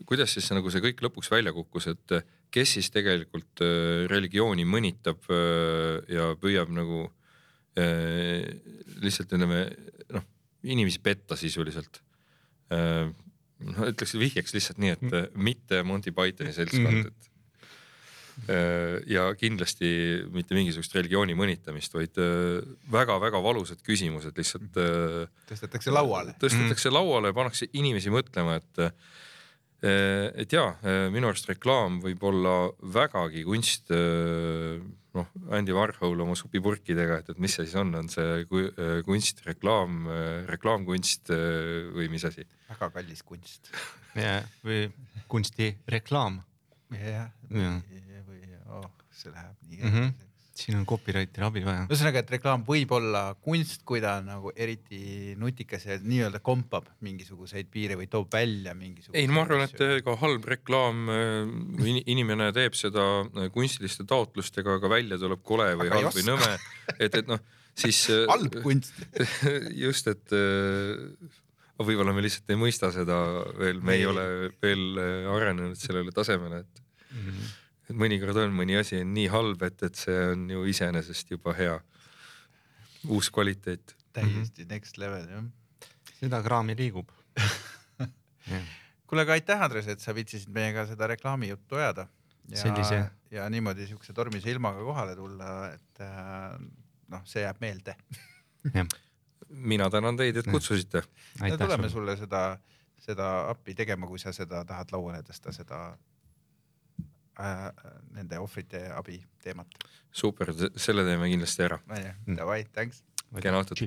kuidas siis nagu see kõik lõpuks välja kukkus, et kes siis tegelikult religiooni mõnitab ja püüab nagu lihtsalt ütleme noh, inimesi petta sisuliselt. noh, ütleks vihjeks lihtsalt nii, et mm. mitte Monty Pythoni seltskond mm, -hmm. et ja kindlasti mitte mingisugust religiooni mõnitamist, vaid väga-väga valusad küsimused lihtsalt. tõstetakse lauale. tõstetakse lauale, pannakse inimesi mõtlema, et Äh, et ja, äh, minu arust reklaam võib olla vägagi kunst. Äh, noh, Andy Warhol oma supipurkidega, et, et mis see siis on, on see kunst, reklaam, reklaamkunst või mis asi? väga kallis kunst. jah, või kunstireklaam. jah, või oh, see läheb nii mm. -hmm siin on copywriter'i abi vaja. ühesõnaga, et reklaam võib olla kunst, kui ta nagu eriti nutikas ja nii-öelda kompab mingisuguseid piire või toob välja mingisuguseid. ei, ma arvan, et ega halb reklaam, äh, inimene teeb seda äh, kunstiliste taotlustega, aga välja tuleb kole või aga halb või nõme, et, et noh, siis äh, halb kunst just, et võib-olla me lihtsalt ei mõista seda veel, me ei, ei ole veel arenenud sellele tasemele, et mm. -hmm et mõnikord on mõni asi on nii halb, et, et see on ju iseenesest juba hea. uus kvaliteet. täiesti mm -hmm. next level jah. seda kraami liigub kuule, aga aitäh, Andres, et sa viitsisid meiega seda reklaamijuttu ajada. ja, sellise. ja niimoodi siukse tormise ilmaga kohale tulla, et äh, noh, see jääb meelde mina tänan teid, et kutsusite. tuleme sulle seda, seda appi tegema, kui sa seda tahad lauale tõsta, seda äh, nende ohvrite abi teemat. super, selle teeme kindlasti ära. Davai, thanks. kena õhtut.